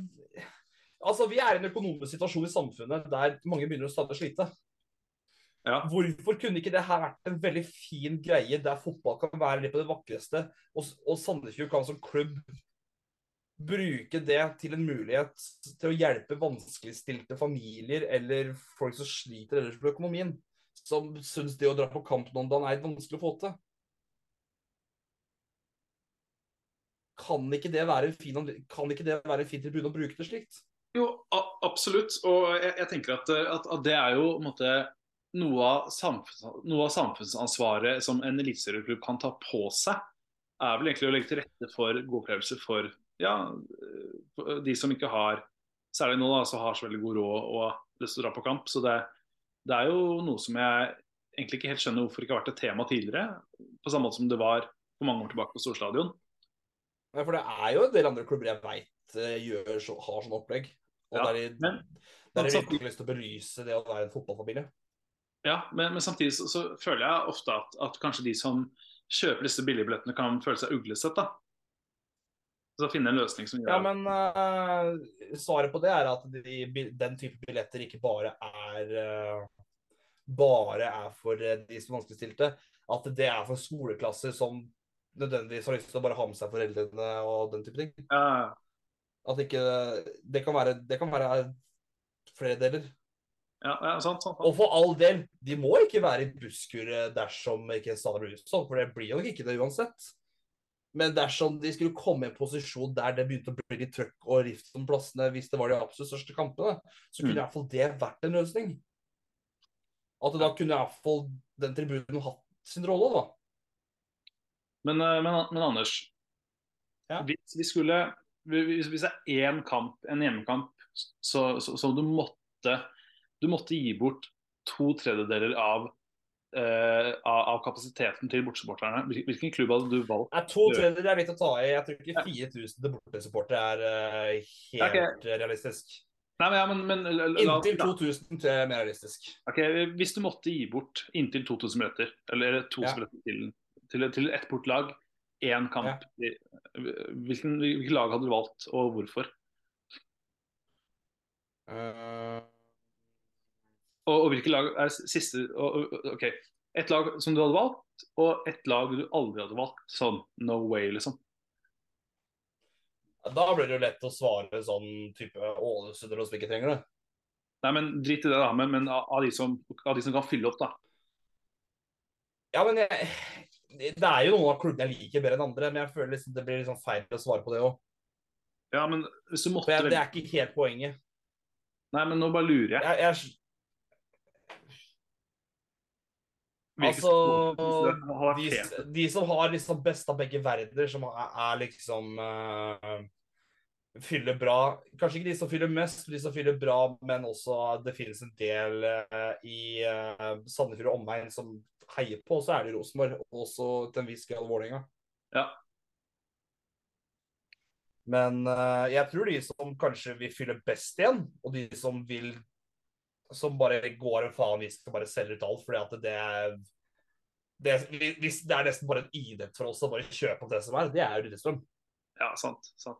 Altså, Vi er i en økonomisk situasjon i samfunnet der mange begynner å stadig slite. Ja. Hvorfor kunne ikke det her vært en veldig fin greie der fotball kan være litt på det vakreste, og, og Sandefjord kan som klubb bruke det til en mulighet til å hjelpe vanskeligstilte familier eller folk som sliter ellers på økonomien, som syns det å dra på kamp noen dager er vanskelig å få til? Kan ikke det være en fin, kan ikke det være en fin tribune å bruke det slikt? Jo, absolutt. Og jeg, jeg tenker at, at, at det er jo måte, noe, av noe av samfunnsansvaret som en eliteserieklubb kan ta på seg, er vel egentlig å legge til rette for gode opplevelser for ja, de som ikke har Særlig nå da, som har så veldig god råd og lyst til å dra på kamp. Så det, det er jo noe som jeg egentlig ikke helt skjønner hvorfor ikke har vært et tema tidligere. På samme måte som det var for mange år tilbake på Storstadion. Ja, for det er jo en del andre klubber jeg veit så, har sånn opplegg. Og Ja, der de, men- der de virkelig har lyst til å belyse det å være en fotballfamilie. Ja, men, men samtidig så, så føler jeg ofte at, at kanskje de som kjøper disse billigbillettene, kan føle seg uglesett. da. Så finne en løsning som gjør Ja, men uh, svaret på det er at de, den type billetter ikke bare er uh, bare er for eh, de som vanskeligstilte. At det er for skoleklasser som nødvendigvis har lyst til å bare ha med seg foreldrene og den type ting. Ja, At ikke Det kan være, det kan være flere deler. Ja, ja sant, sant, Og for all del, de må ikke være i busskuret dersom ikke stadion blir utsolgt, for det blir jo ikke det uansett. Men dersom de skulle komme i en posisjon der det begynte å bli litt trøkk og rift om plassene hvis det var de absolutt største kampene, så kunne Mm. i hvert fall det vært en løsning. At da kunne i hvert fall den tribunen hatt sin rolle, da. Men, eh, men, men Anders, Ja. hvis vi skulle Hvis, hvis det er én kamp, en hjemmekamp, så, så, så du måtte Du måtte gi bort to tredjedeler av, eh, av, av kapasiteten til bortesupporterne. Hvilken klubb hadde du valgt? Nei, to Ja. tredjedeler er litt å ta i. Jeg tror ikke 4000 til bortesupportere er uh, helt okay. realistisk. Nei, men, ja, men, men la- la- Inntil 2000 til er mer realistisk. Ok, Hvis du måtte gi bort inntil 2000 møter, eller to Ja. billetter til, til, til ett bortlag, én kamp, i- hvilken, hvilket lag hadde du valgt, og hvorfor? Eh, Og, og hvilke lag er siste og, Ok, ett lag som du hadde valgt, og ett lag du aldri hadde valgt. Sånn no way, liksom. Da blir det jo lett å svare sånn type Ålesund som ikke trenger det. Nei, men Drit i det, da. Men, men av, de som, av de som kan fylle opp, da. Ja, men jeg, det er jo noen av klubbene jeg liker bedre enn andre, men jeg føler liksom det blir liksom feil å svare på det òg. Ja, men hvis du måtte jeg, det er ikke helt poenget. Nei, men nå bare lurer jeg. Jeg, jeg, Hvilke altså de, de som har liksom best av begge verdener, som er, er liksom uh, Fyller bra. Kanskje ikke de som fyller mest, de som fyller bra, men også det finnes en del uh, i uh, Sandefjord og omegn som heier på, så er det Rosenborg. og Også til en viss grad Vålerenga. Ja. Men jeg tror de som kanskje vil fylle best igjen, og de som vil Som bare går en faen, vi skal bare selger ut alt fordi at det er det, hvis det er nesten bare en idrett for oss å bare kjøpe opp det som er, det er jo Lillestrøm. Ja, sant. sant.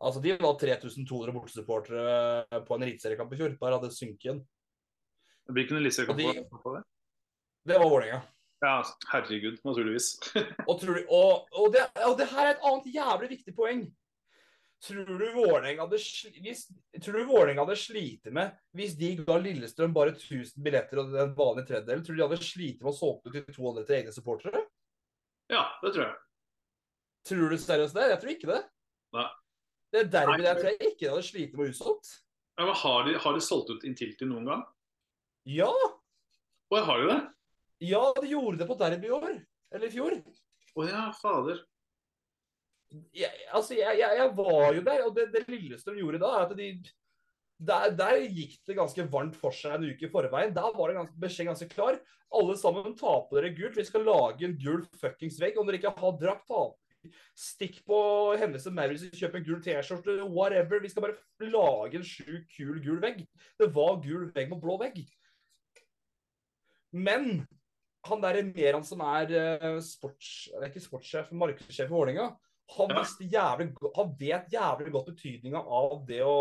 Altså, De var 3200 bortesupportere på en eliteseriekamp i fjor. Bare hadde synket igjen. Hvilken eliteserie ikke de- få det? Det var Vålerenga. Ja, herregud, naturligvis. *laughs* Og, tror du- og, og, det, og det her er et annet jævlig viktig poeng. Tror du Vålerenga hadde, du hadde slitt med hvis de ga Lillestrøm bare 1000 billetter og den vanlige tredjedel? Tror du de hadde slitt med å solge ut til 200 til egne supportere? ja, det tror jeg. Tror du seriøst det? Jeg tror ikke det. Nei. Det er derby Nei. der tror jeg ikke de hadde slitt med utsolgt. Ja, har, de, har de solgt ut Intility noen gang? Ja, Og har de det? ja, de gjorde det på derby i år. Eller i fjor. Å ja, fader. jeg, altså, jeg, jeg, jeg var jo der, og det, det Lillestrøm gjorde da, er at de der, der gikk det ganske varmt for seg en uke i forveien. Der var det ganske, beskjed ganske klar. Alle sammen, ta på dere gult. Vi skal lage en gul fuckings vegg. Om dere ikke har drakt, Stikk på Hennes og Maurits og kjøp en gul T-skjorte, whatever. Vi skal bare lage en sjuk, kul gul vegg. Det var gul vegg med blå vegg. Men han der Meran som er eh, sports, det er ikke sportssjef, markedssjef i Vålerenga, han, jævlig, han vet jævlig godt betydninga av det å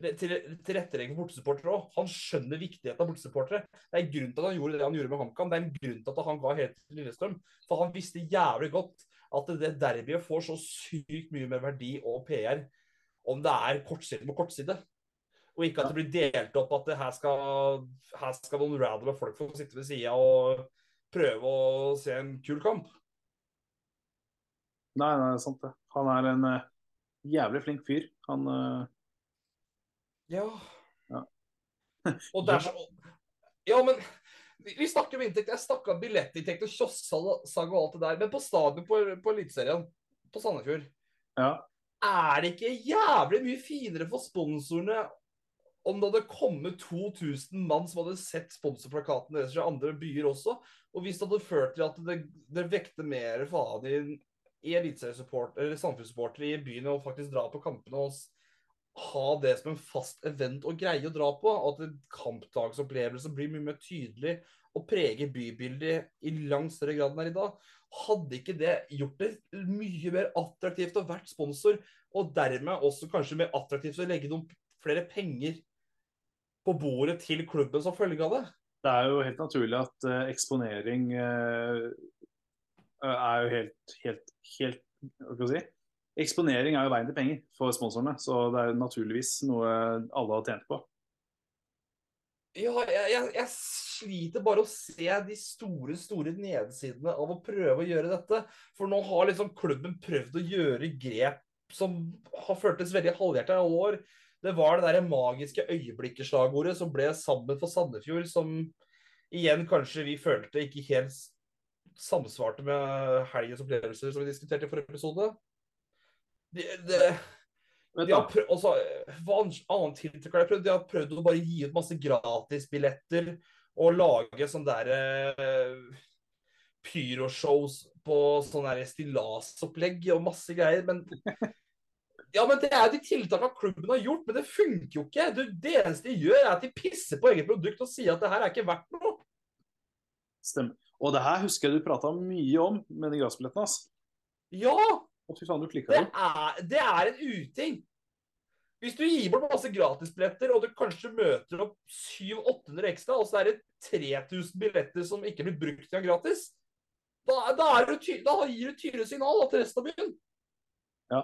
til- tilrettelegge for bortesupportere òg. Han skjønner viktigheten av bortesupportere. Det er en grunn til at han gjorde det han gjorde med HamKam. Det er en grunn til at han ga helt til Lillestrøm. For han visste jævlig godt at det derbyet får så sykt mye mer verdi og PR om det er kortside med kortside. Og ikke at det blir delt opp at det her skal, her skal noen random folk få sitte ved sida og prøve å se en kul kamp. Nei, nei, det er sant det. Han er en uh, jævlig flink fyr. Han uh... Ja. Ja. *laughs* og det er Ja, men vi, vi snakker om inntekt. Jeg snakka om billettinntekt og kiosksalg og alt det der. Men på stadion på, på Eliteserien, på Sandefjord, Ja. er det ikke jævlig mye finere for sponsorene om det hadde kommet 2000 mann som hadde sett sponsorplakaten deres fra andre byer også, og hvis det hadde ført til at det, det vekte mer faen i, i samfunnssupportere i byen å faktisk dra på kampene og ha det som en fast event og greie å dra på, og at kampdagsopplevelse blir mye mer tydelig og preger bybildet i langt større grad enn det er i dag. Hadde ikke det gjort det mye mer attraktivt å vært sponsor, og dermed også kanskje mer attraktivt å legge noen flere penger på bordet til klubben som følge av det? Det er jo helt naturlig at eh, eksponering eh, er jo helt, helt, helt Hva skal si? Eksponering er jo veien til penger for sponsorene, så det er naturligvis noe alle har tjent på. Ja, jeg, jeg, jeg sliter bare å se de store, store nedsidene av å prøve å gjøre dette. For nå har liksom klubben prøvd å gjøre grep som har føltes veldig halvhjerta i alle år. Det var det der magiske øyeblikkeslagordet som ble sammen for Sandefjord, som igjen kanskje vi følte ikke helt samsvarte med helgens opplevelser som vi diskuterte i forrige episode. De har prøvd, også, hva annet tiltak har de prøvd? De har prøvd å bare gi ut masse gratisbilletter og lage sånn der uh, pyroshows på sånn der stillasopplegg og masse greier. Men *laughs* ja, men det er de tiltakene klubben har gjort, men det funker jo ikke. Du, det eneste de gjør, er at de pisser på eget produkt og sier at det her er ikke verdt noe. stemmer. Og det her husker jeg du prata mye om med de grassbillettene. ass. Ja, Og fy faen, du klikka det jo. er, det er en uting. Hvis du gir bort masse gratisbilletter, og du kanskje møter opp 700-800 ekstra, og så er det 3000 billetter som ikke blir brukt engang gratis, da, da, er det, ty- da gir du tydelig signal da, til resten av byen. Ja.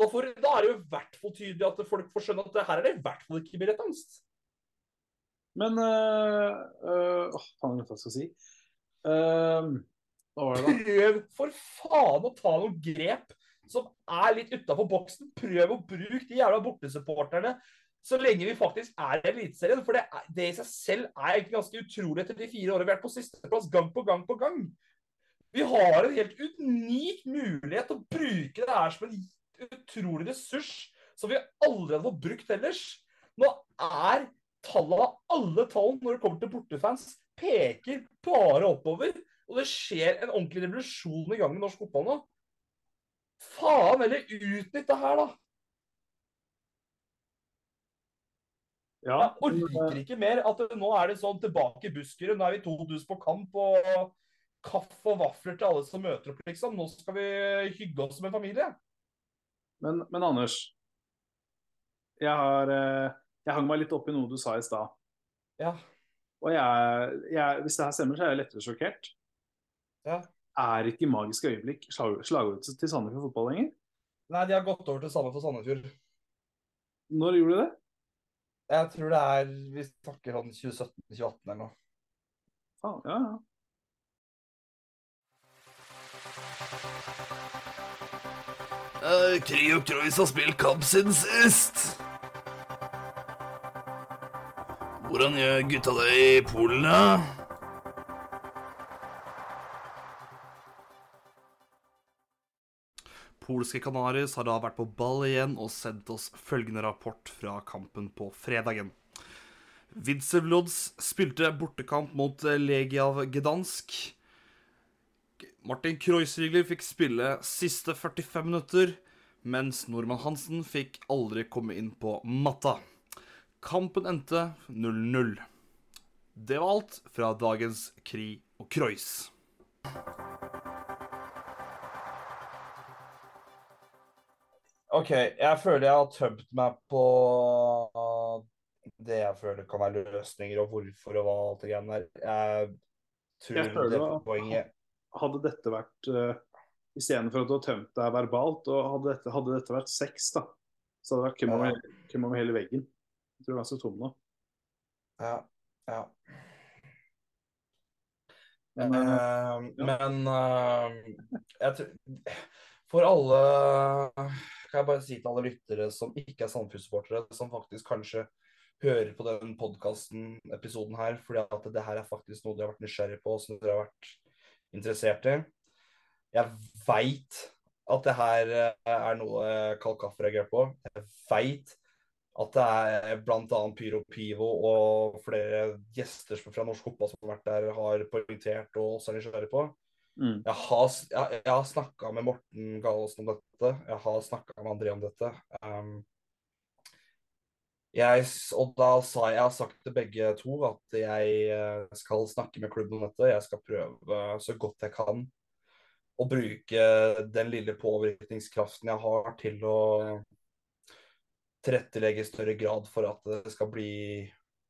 Da, får, da er det jo i hvert fall tydelig at folk får skjønne at det her er det i hvert fall ikke billettangst. Men øh, øh, faen, hva skal jeg si? Uh? Prøv for faen å ta noen grep som er litt utafor boksen. Prøv å bruke de jævla bortesupporterne så lenge vi faktisk er i Eliteserien. For det, er, det i seg selv er egentlig ganske utrolig etter de fire årene vi har vært på sisteplass gang på gang på gang. Vi har en helt unik mulighet til å bruke det her som en utrolig ressurs som vi aldri hadde fått brukt ellers. Nå er tallene alle tallene når det kommer til bortefans, peker bare oppover. Og det skjer en ordentlig revolusjon i gang med norsk fotball nå. Faen heller utnytt det her, da. Ja, Jeg orker ikke mer at det, nå er det sånn tilbake i Buskerud. Nå er vi to dus på kamp og kaffe og vafler til alle som møter opp, liksom. Nå skal vi hygge oss som en familie. men, men Anders. Jeg har øh, Jeg hang meg litt opp i noe du sa i stad. Ja. Og jeg, jeg, hvis det her stemmer, så er jeg lettere sjokkert. Ja. Er ikke magiske øyeblikk slag- slagordet til Sandefjord fotball lenger? Nei, de har gått over til samme for Sandefjord. Når gjorde de det? Jeg tror det er Vi snakker sånn 2017-2018 eller noe. Faen, ja, ja. Uh, Kryok Troyes har spilt kamp siden sist. Hvordan gjør gutta det i Polen, da? Polske Canaris har da vært på ball igjen og sendt oss følgende rapport fra kampen på fredagen. Vidsevlods spilte bortekamp mot Legiav Gdansk. Martin Kreuzrigler fikk spille siste 45 minutter, mens nordmann Hansen fikk aldri komme inn på matta. Kampen endte 0-0. Det var alt fra dagens Kri og Kreuz. OK, jeg føler jeg har tømt meg på det jeg føler kan være løsninger, og hvorfor og hva alt det greiene der. Jeg tror Jeg føler det er poenget Hadde dette vært uh, Istedenfor at du har tømt deg verbalt, og hadde dette, hadde dette vært sex, da, så hadde det vært køm over, køm over hele veggen. Jeg tror den er så tom nå. Ja. ja. Men, uh, Eh, men uh, tror For alle Kan jeg bare si til alle lyttere som ikke er Sandefjord-supportere, som faktisk kanskje hører på den podkasten, episoden her, fordi at det her er faktisk noe de har vært nysgjerrig på, som dere har vært interessert i. Jeg veit at det her eh, er noe Karl Kaffer reagerer på. Jeg veit at det er bl.a. Pyro Pivo og flere gjester fra norsk fotball som har vært der, har poengtert og også er nysgjerrig på. mm. Jeg har, jeg har snakka med Morten Galaasen om dette. Jeg har snakka med André om dette. Um, jeg, og da sa jeg, jeg har sagt til begge to at jeg eh, skal snakke med klubben om dette. Jeg skal prøve så godt jeg kan å bruke den lille påvirkningskraften jeg har til å tilrettelegge i større grad for at det skal bli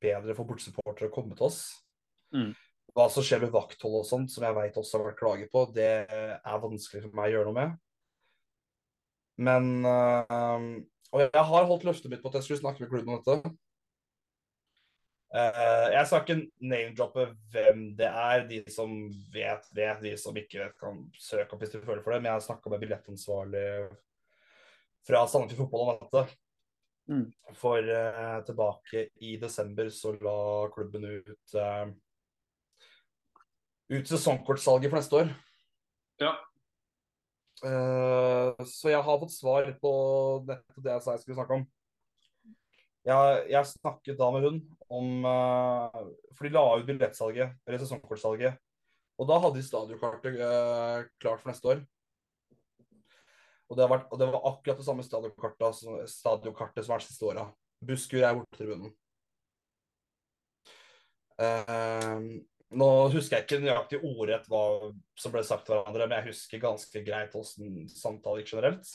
bedre for bortsupportere å komme til oss. Mm. Hva som skjer med vakthold og sånt, som jeg vet også har vært klaget på, det er vanskelig for meg å gjøre noe med. Men øh, Og jeg har holdt løftet mitt på at jeg skulle snakke med klubben om dette. Uh, jeg skal ikke name-droppe hvem det er. De som vet, vet. De som ikke vet, kan søke opp hvis de føler for det. Men jeg har snakka med billettansvarlig fra Sandefjord Fotball om dette. Mm. For eh, tilbake i desember så la klubben ut eh, ut sesongkortsalget for neste år. Ja. Eh, så jeg har fått svar på nettopp det jeg sa jeg skulle snakke om. Jeg, jeg snakket da med hun om uh, For de la ut billettsalget, eller sesongkortsalget. Og da hadde de stadionkartet uh, klart for neste år. Og det, har vært, og det var akkurat det samme stadionkartet, som- stadionkartet som har vært de siste åra. Buskur er bortetribunen. Uh, nå husker jeg ikke nøyaktig ordrett hva som ble sagt til hverandre, men jeg husker ganske greit hvordan samtalen gikk generelt.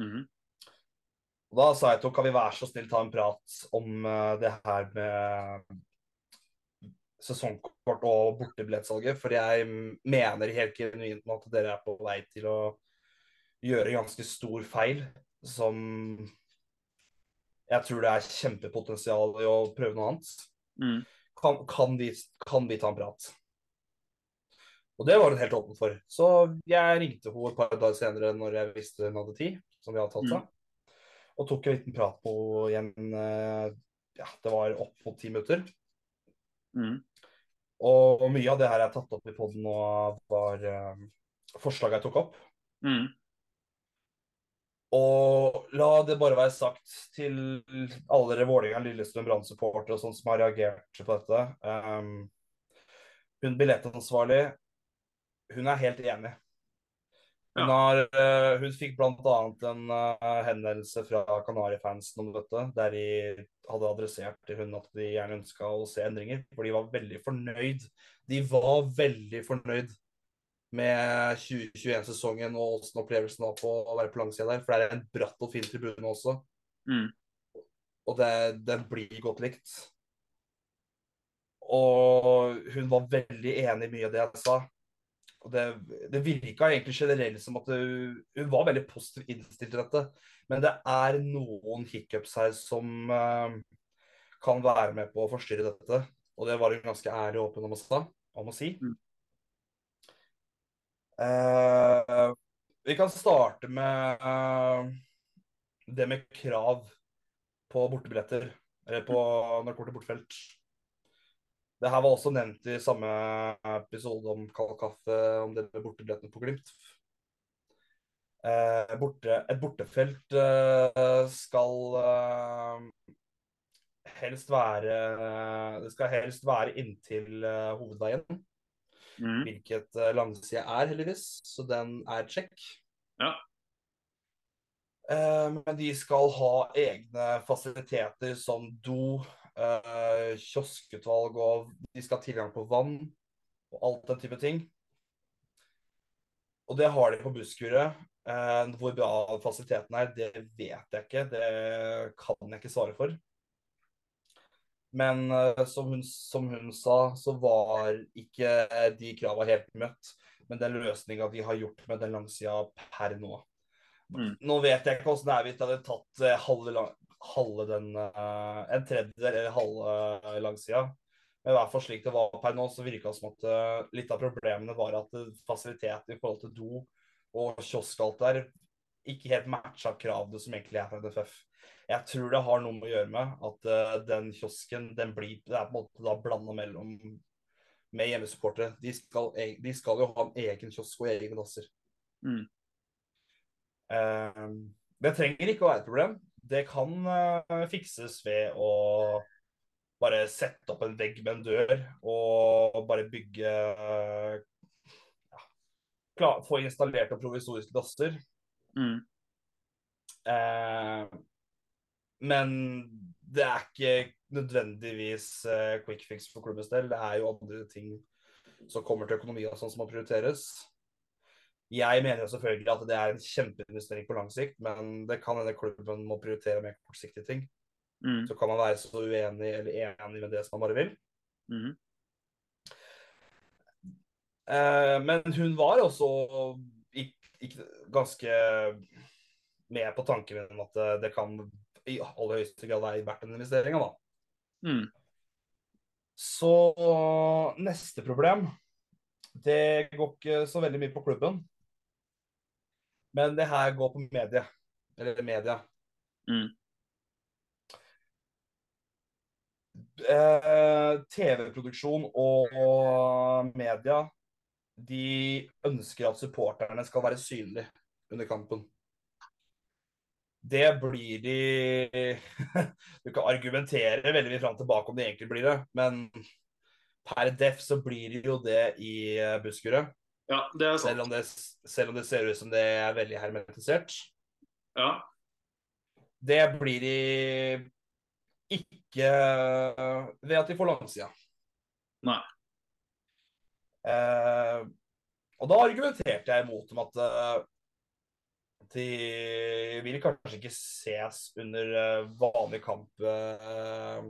Mhm. Og da sa jeg til henne kan vi være så snill ta en prat om uh, det her med sesongkort og bortebillettsalget. For jeg mener helt genuint at dere er på vei til å gjøre ganske stor feil som jeg tror det er kjempepotensial i å prøve noe annet. Mm. Kan, kan, vi, kan vi ta en prat? Og det var hun helt åpen for. Så jeg ringte henne et par dager senere når jeg visste hun hadde tid, som vi hadde tatt seg. Og tok en liten prat på igjen. eh, Ja, det var opp mot ti minutter. Mm. Og mye av det her jeg har tatt opp i poden nå, var uh, forslaget jeg tok opp. Mm. Og la det bare være sagt til alle dere Vålerenga, Lillestrøm, Brann-supportere og sånn som har reagert på dette. Um, hun billettansvarlig, hun er helt enig. Hun, Ja. har, uh, hun fikk bl.a. en uh, henvendelse fra Kanari-fansen om dette, der de hadde adressert til hun at de gjerne ønska å se endringer. For de var veldig fornøyd. De var veldig fornøyd med 2021-sesongen og åssen opplevelsen var på å være på langsida der. For det er en bratt og fin tribune også. Mm. Og det, den blir godt likt. Og hun var veldig enig i mye av det jeg sa. Og det, det virka egentlig generelt som at hun, hun var veldig positivt innstilt til dette. Men det er noen hiccups her som uh, kan være med på å forstyrre dette. Og det var hun ganske ærlig og åpen om å, om å si. Mm. Eh, vi kan starte med eh, det med krav på bortebilletter. Eller på når til bortfelt. Det her var også nevnt i samme episode om Kald kaffe, om det med bortebillettene på Glimt. Eh, borte, et bortefelt eh, skal eh, helst være Det skal helst være inntil eh, hovedveien, Mm. hvilket uh, langsida er, heldigvis. Så den er check. Ja. Uh, men de skal ha egne fasiliteter som do, uh, kioskutvalg, og de skal ha tilgang på vann og alt den type ting. Og det har de på busskuret. Uh, hvor bra fasiliteten er, det vet jeg ikke. Det kan jeg ikke svare for. Men eh, som, hun, som hun sa, så var ikke de krava helt møtt. Men den løsninga de har gjort med den langsida per nå. Mm. Nå vet jeg ikke åssen det er hvis det hadde tatt eh, halve, lang- halve den uh, En tredjedel eller halve langsida. Men i hvert fall slik det var per nå, så virka det som at uh, litt av problemene var at fasiliteten i forhold til do og kiosk og alt der ikke helt matcha kravene som egentlig er fra NFF. Jeg tror det har noe med å gjøre med at uh, den kiosken den blir, det er på en måte da blanda mellom med hjemmesupportere. De skal, de skal jo ha en egen kiosk og egne dasser. Mm. Uh, det trenger ikke å være et problem. Det kan uh, fikses ved å bare sette opp en vegg med en dør og bare bygge ja, klar, Få installert provisoriske dasser. Mm. Eh, men det er ikke nødvendigvis uh, quick fix for klubbens del. Det er jo andre ting som kommer til økonomi og sånn som må prioriteres. Jeg mener jo selvfølgelig at det er en kjempeinvestering på lang sikt, men det kan hende klubben må prioritere mer kortsiktige ting. Mm. Så kan man være så uenig eller enig med det som man bare vil. Mm. Uh, men hun var også ikke, ikke ganske med på tanken min om at eh, det kan i aller høyeste grad er verdt den investeringa, da. Mm. Så neste problem Det går ikke så veldig mye på klubben. Men det her går på medie. Eller media. Mm. Eh, TV-produksjon og media de ønsker at supporterne skal være synlige under kampen. Det blir de *laughs* Du kan argumentere veldig mye fram tilbake om de egentlig blir det, men per def så blir de jo det i busskuret. Buskerud. Ja, det er Selv sant. om det, selv om det ser ut som det er veldig hermetisert. Ja. Det blir de ikke ved at de får langsida. Nei. Eh, og da argumenterte jeg imot dem at eh, de vil kanskje ikke ses under eh, vanlig kamp eh,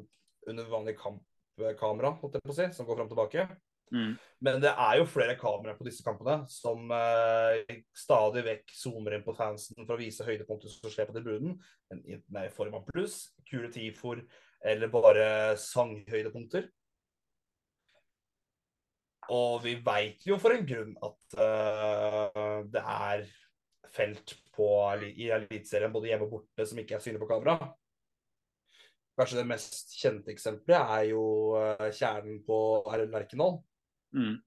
Under vanlig kampkamera, holdt jeg på å si, som går fram og tilbake. Mm. Men det er jo flere kameraer på disse kampene som eh, stadig vekk zoomer inn på fansen for å vise høydepunkter som skjer på tribunen. Enten i form av pluss, kule tifor eller bare sanghøydepunkter. Og vi veit jo for en grunn at eh, det er felt på, i Eliteserien både hjemme og borte som ikke er synlig på kamera. Kanskje det mest kjente eksempelet er jo eh, kjernen på RL Lerkendal. Mm.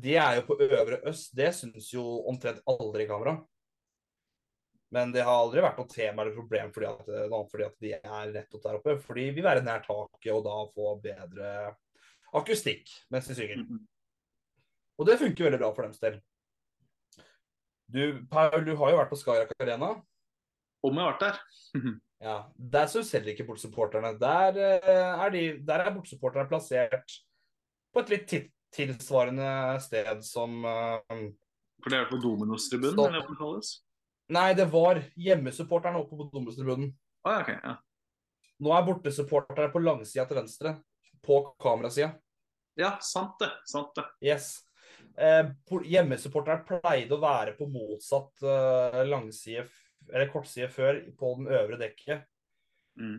De er jo på Øvre Øst. Det syns jo omtrent aldri kamera. Men det har aldri vært noe tema eller problem fordi at, fordi at de er nettopp der oppe. Fordi vi vil være nær taket og da få bedre akustikk mens de synger. Mm. Og det funker veldig bra for deres del. Du, Paul, du har jo vært på Skagerrak Arena. Om jeg har vært der. *laughs* Ja, Der syns heller ikke bortsupporterne. Der, eh, er de, der er bortsupporterne plassert på et litt tilsvarende sted som eh, For det er på Dominos-tribunen, eller hva det kalles? Nei, det var hjemmesupporterne oppe på Dominostribunen. Ah, okay, ok, ja. Nå er bortesupporterne på langsida til venstre. På kamerasida. ja, sant det. Sant det. Yes. Eh, por- hjemmesupporterne pleide å være på motsatt eh, langside, eller kortside før, på den øvre dekket. Mm.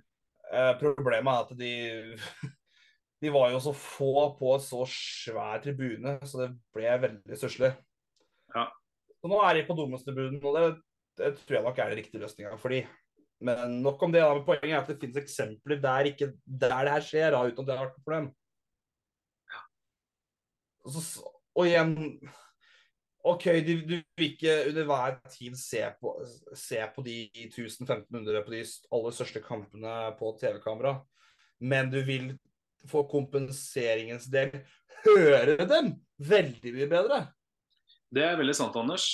Eh, problemet er at de *laughs* De var jo så få på en så svær tribune, så det ble veldig stusslig. Ja. Så nå er de på Domus-tribunen, og det, det tror jeg nok er den riktige løsninga for de. Men nok om det. da, Poenget er at det finnes eksempler der, ikke, der det her skjer, da, uten at det har vært et problem. Og, så, og igjen OK, du, du vil ikke under hver tid se på, se på de 1500 på de aller største kampene på TV-kamera, men du vil for kompenseringens del høre dem veldig mye bedre. Det er veldig sant, Anders.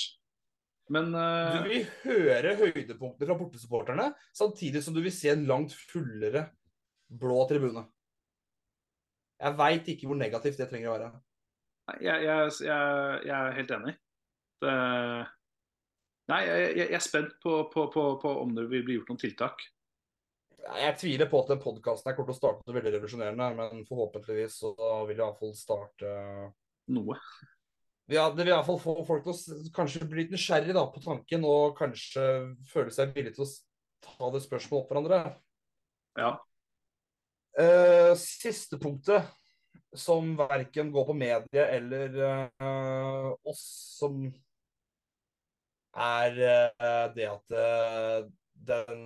Men Du eh, vil høre høydepunktene fra bortesupporterne, samtidig som du vil se en langt fullere blå tribune. Jeg veit ikke hvor negativt det trenger å være. Jeg, jeg, jeg, jeg er helt enig. Det, nei, jeg, er spent på, på, på, på om det vil bli gjort noen tiltak. Jeg tviler på at den podkasten kommer til å starte veldig revolusjonerende, men forhåpentligvis så vil det iallfall starte Noe. Ja, det vil iallfall få folk til å kanskje bli litt nysgjerrig da, på tanken, og kanskje føle seg villig til å ta det spørsmålet opp hverandre. Ja. Uh, siste punktet, som verken går på medie eller uh, oss, som er uh, det at uh, den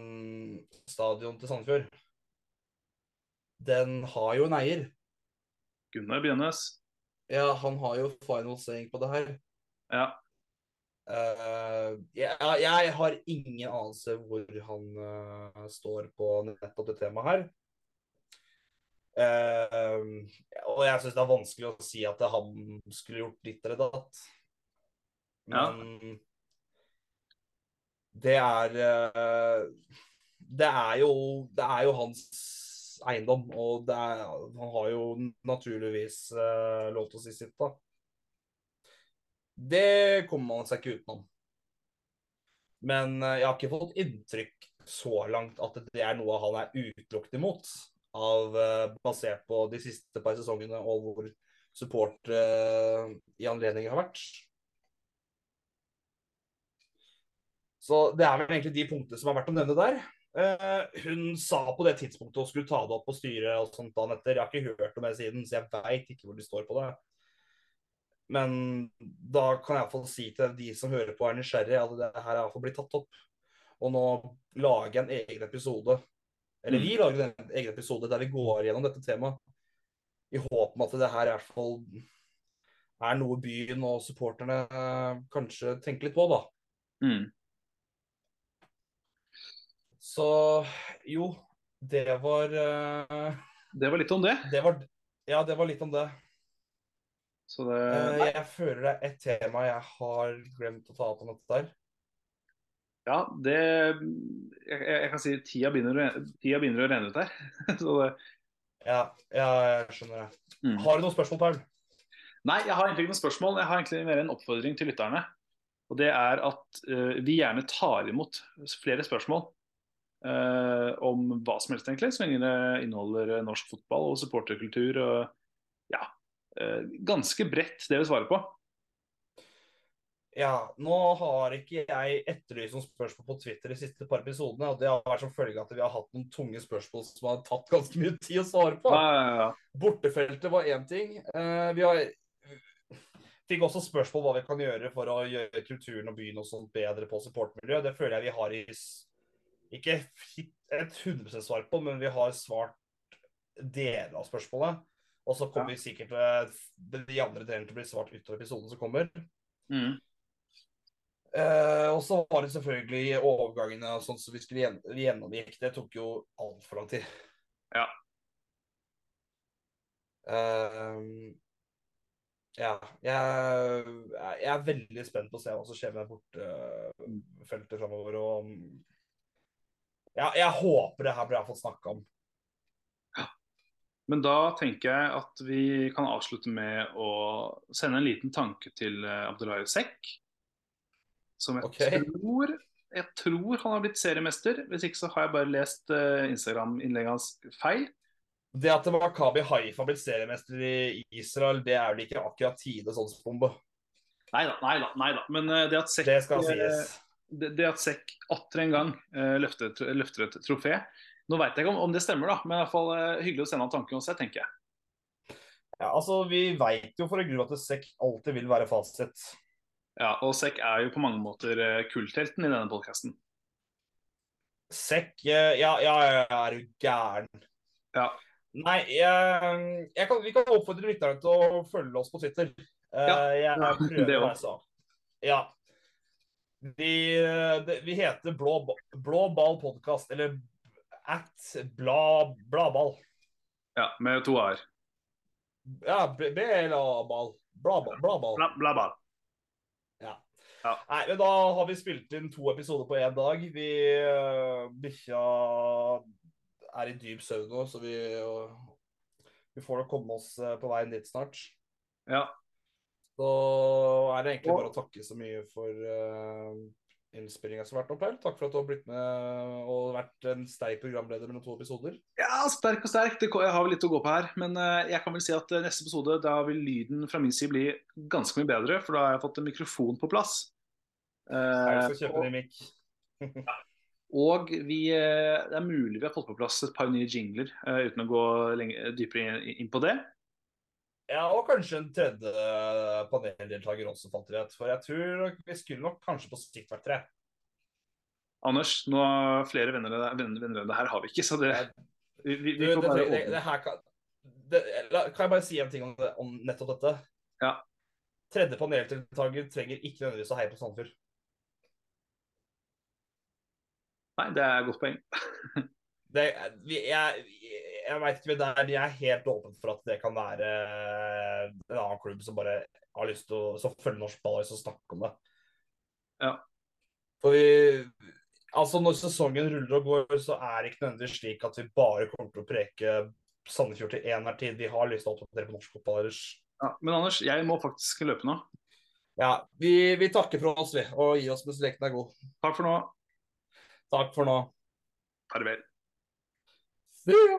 stadion til Sandefjord Den har jo en eier. Gunnar Bjønnes. Ja, han har jo final saying på det her. Ja. Uh, jeg, jeg har ingen anelse hvor han uh, står på nettopp det temaet her. Eh, og jeg syns det er vanskelig å si at han skulle gjort ditt eller datt. Ja. Det er uh, Det er jo Det er jo hans eiendom, og det er, han har jo naturligvis uh, lov til å si sitt, da. Det kommer man seg ikke utenom. Men jeg har ikke fått inntrykk så langt at det er noe han er utelukket imot. Av, eh, basert på de siste par sesongene og hvor support uh, i anledning har vært. Så det er vel egentlig de punktene som er verdt å nevne der. Uh, hun sa på det tidspunktet hun skulle ta det opp på styret og sånt dagen etter. Jeg har ikke hørt om det siden, så jeg veit ikke hvor de står på det. Men da kan jeg iallfall si til de som hører på er nysgjerrig, at det her er iallfall blitt tatt opp. Og nå lager jeg en egen episode, eller vi lager en egen episode der vi går gjennom dette temaet. I håp om at det her i hvert fall er noe byen og supporterne eh, kanskje tenker litt på, da. Mm. Så jo, det var uh, Det var litt om det. Det var Ja, det var litt om det. Så det Uh, Jeg føler det er et tema jeg har glemt å ta opp om dette der. Ja, det jeg, jeg kan si tida begynner, tida begynner å renne ut her. *laughs* Så det, Ja, ja jeg skjønner det. mm. Har du noen spørsmål, Paul? Nei, jeg har egentlig ikke noen spørsmål. Jeg har egentlig mer en oppfordring til lytterne. Og det er at uh, vi gjerne tar imot flere spørsmål uh, om hva som helst, egentlig. Så lenge det inneholder eh, norsk fotball og supporterkultur og ja, uh, ganske bredt det vi svarer på. Ja, nå har ikke jeg etterlyst noen spørsmål på Twitter de siste par episodene. og Det har vært som følge av at vi har hatt noen tunge spørsmål som har tatt ganske mye tid å svare på. Ja, ja, ja. Bortefeltet var én ting. Eh, vi har fikk også spørsmål hva vi kan gjøre for å gjøre kulturen og byen og sånt bedre på supportmiljø. Det føler jeg vi har i ikke et 100% svar på, men vi har svart deler av spørsmålet. Og så kommer vi sikkert til de andre delene til å bli svart utover episoden som kommer. Mm. Eh, og så var det selvfølgelig overgangene og sånn som vi skulle gjen gjennomgikk. Det tok jo altfor lang tid. Ja. Uh, ja. Jeg, jeg er veldig spent på å se hva som skjer med bortefeltet framover. Og ja, jeg håper det her blir fått snakka om. Ja. Men da tenker jeg at vi kan avslutte med å sende en liten tanke til eh, Sekk. Som jeg, okay. tror, jeg tror han har blitt seriemester. Hvis ikke så har jeg bare lest uh, Instagram-innlegget hans feil. Det at Makabi Haifa har blitt seriemester i Israel, det er vel ikke akkurat tidenes åndsbombe. Nei da, nei da. Nei da. Men uh, det at Sekk Det skal eh, sies. det, det at Sekk atter en gang uh, løfter, løfter et trofé Nå veit jeg ikke om, om det stemmer, da, men i hvert fall eh, hyggelig å sende han tanken hos seg, tenker jeg. Ja, altså, Vi veit jo for en grunn at Sekk alltid vil være fasit. Ja, Og Sekk er jo på mange måter eh, kulthelten i denne podkasten. Sekk eh, Ja, ja, ja, er du gæren. Ja. Nei, jeg, jeg kan, vi kan oppfordre lytterne til å følge oss på Twitter. Eh, Ja, jeg prøver det også. Ja. Vi, eh, vi heter Blå, Blå ball podkast, eller at bla, Bladball. Ja, med to a-er. Ja, B-la-ball. Bladball. Bla, bla, bla. Ja. Ja. Nei, men da har vi spilt inn to episoder på én dag. Vi uh, Bikkja er i dyp søvn nå, så vi, uh, vi får nok komme oss øh, på veien dit snart. Ja. Så er det egentlig bare å takke så mye for uh, innspillinga som har vært opp her. Takk for at du har blitt med og vært en sterk programleder mellom to episoder. Ja, sterk og sterk. Det, jeg har vel litt å gå på her. Men eh, jeg kan vel si at eh, neste episode da vil lyden fra min side bli ganske mye bedre, for da har jeg fått en mikrofon på plass. Jeg Eh, skal kjøpe en ny mic. *laughs* og vi, eh, det er mulig vi har fått på plass et par nye jingler, eh, uten å gå lenge, dypere inn, inn på det. Ja, og kanskje en tredje paneldeltaker også, fant jeg ut. For jeg tror vi skulle nok kanskje på sikt vært tre. Anders, nå har flere venner, enn det her har vi ikke, så det, vi, vi, vi får bare det, det, det her kan, det, kan jeg bare si en ting om, om nettopp dette? Ja. Tredje paneldeltaker trenger ikke nødvendigvis å heie på Sandefjord. Nei, det er et godt poeng. *laughs* Det, vi- jeg jeg veit ikke, det er- jeg er helt åpen for at det kan være en annen klubb som bare har lyst til å som følger norsk ball og å snakke om det. Ja. For vi Altså, når sesongen ruller og går, så er det ikke nødvendigvis slik at vi bare kommer til å preke Sandefjord til enhver tid. Vi har lyst til å oppdatere på norsk fotball ellers. Ja, men Anders, jeg må faktisk løpe nå. Ja, vi, vi takker for oss, vi, og gi oss mens leken er god. Takk for nå. Takk for nå. Farvel. See ya!